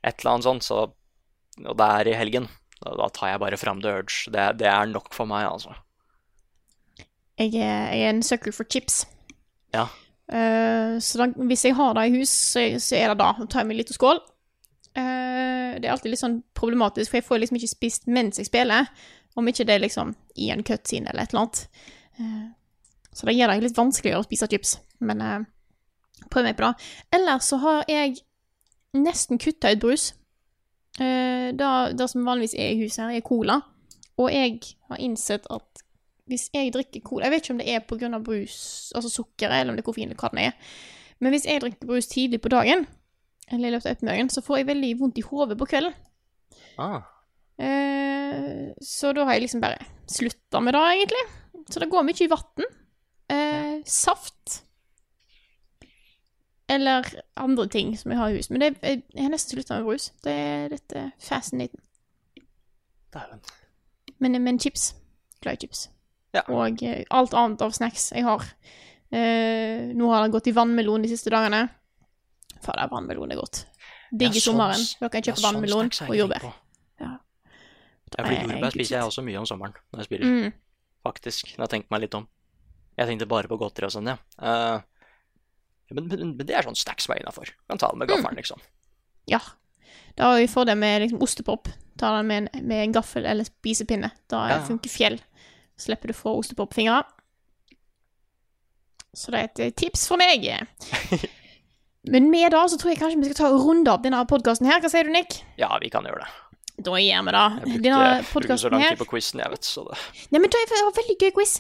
et eller annet sånt, så, og det er i helgen, da, da tar jeg bare fram The Urge. Det, det er nok for meg, altså. Jeg er, jeg er en sucker for chips. Ja. Uh, så da, hvis jeg har det i hus, så, så er det da. Da tar jeg meg litt skål. Uh, det er alltid litt sånn problematisk, for jeg får liksom ikke spist mens jeg spiller. Om ikke det er liksom i en cutscene eller et eller annet. Eh, så det gjør det litt vanskeligere å spise chips. Men uh, prøv meg på det. Ellers så har jeg nesten kutta ut brus. Eh, det, det som vanligvis er i huset her, er cola. Og jeg har innsett at hvis jeg drikker cola Jeg vet ikke om det er pga. brus, altså sukkeret, eller om det er koffein, eller hva det er. Men hvis jeg drikker brus tidlig på dagen, eller i løpet av ettermiddagen, så får jeg veldig vondt i hodet på kvelden. Ah. Eh, så da har jeg liksom bare slutta med det, egentlig. Så det går mye i vann. Eh, saft. Eller andre ting som jeg har i hus. Men det, jeg, jeg har nesten slutta med brus. Det er dette fascinating. Dæven. Men, men chips. Glad i chips. Ja. Og eh, alt annet av snacks jeg har. Eh, nå har det gått i vannmelon de siste dagene. Fader, vannmelon er godt. Digger sånn- sommeren. Dere kan kjøpe sånn vannmelon og jordbær. Ja. for jordbær spiser jeg også mye om sommeren når jeg spiller. Mm. Faktisk. Når jeg tenker meg litt om. Jeg tenkte bare på godteri og sånn, ja. Uh, Men, men, men det er sånn snacks som er innafor. Kan ta det med gaffelen, liksom. Ja. Da har vi fordel med liksom ostepop. Ta den med en, med en gaffel eller spisepinne. Da Ja. funker fjell. Slipper du å få ostepopfingre. Så det er et eh, tips for meg. Men med da så tror jeg kanskje vi skal ta og runde opp denne podkasten her. Hva sier du, Nick? Ja, vi kan gjøre det. Da gir vi det. Jeg brukte, brukte så lang tid på quizen, jeg vet, så det Nei, men det var veldig gøy quiz.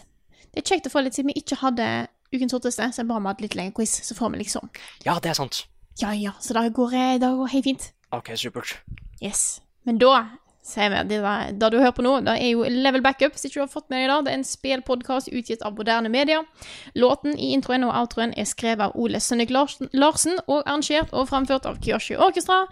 Det er kjekt å få litt siden vi ikke hadde Ukens sorteste, så er det bra med et litt lengre quiz. Så får vi liksom Ja, det er sant. Ja, ja. Så det går, det går helt fint. OK, supert. Yes. Men da vi det, der, det du hører på nå, det er jo Level Backup, hvis ikke du har fått med deg det. Det er en spillpodkast utgitt av moderne medier. Låten i introen og outroen er skrevet av Ole Sønnik Larsen, og arrangert og framført av Kyoshi Orkestra.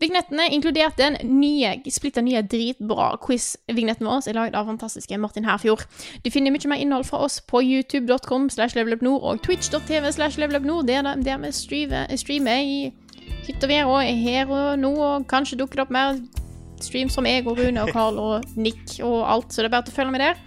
Vignettene, inkluderte den nye, splitter nye dritbra quiz-vignetten vår, er laget av fantastiske Martin Herfjord. Du finner mye mer innhold fra oss på youtube.com slash levelupnord og twitch.tv slash levelupnord, der, vi streamer, i hytt og vær og er her og nå, og kanskje dukker det opp mer streams som jeg og Rune og Carl og Nick og alt, så det er bare til å følge med der.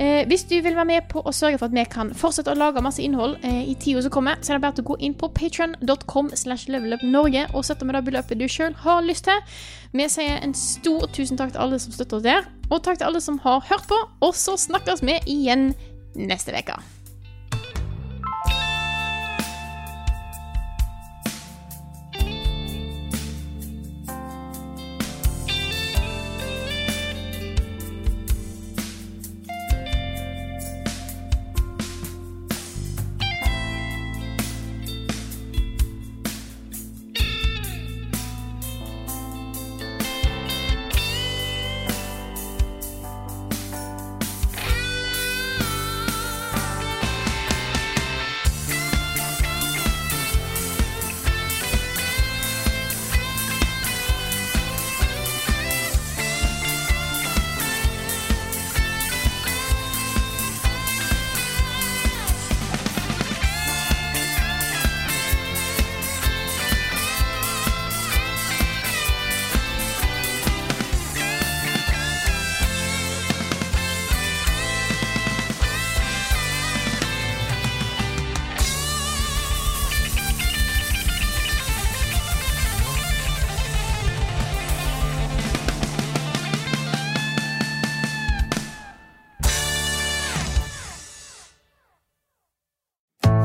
Eh, hvis du vil være med på å sørge for at vi kan fortsette å lage masse innhold eh, i tida som kommer, så er det bare til å gå inn på patron.com slash levelupnorge og sette med det beløpet du sjøl har lyst til. Vi sier en stor tusen takk til alle som støtter oss der, og takk til alle som har hørt på, og så snakkes vi igjen neste uke.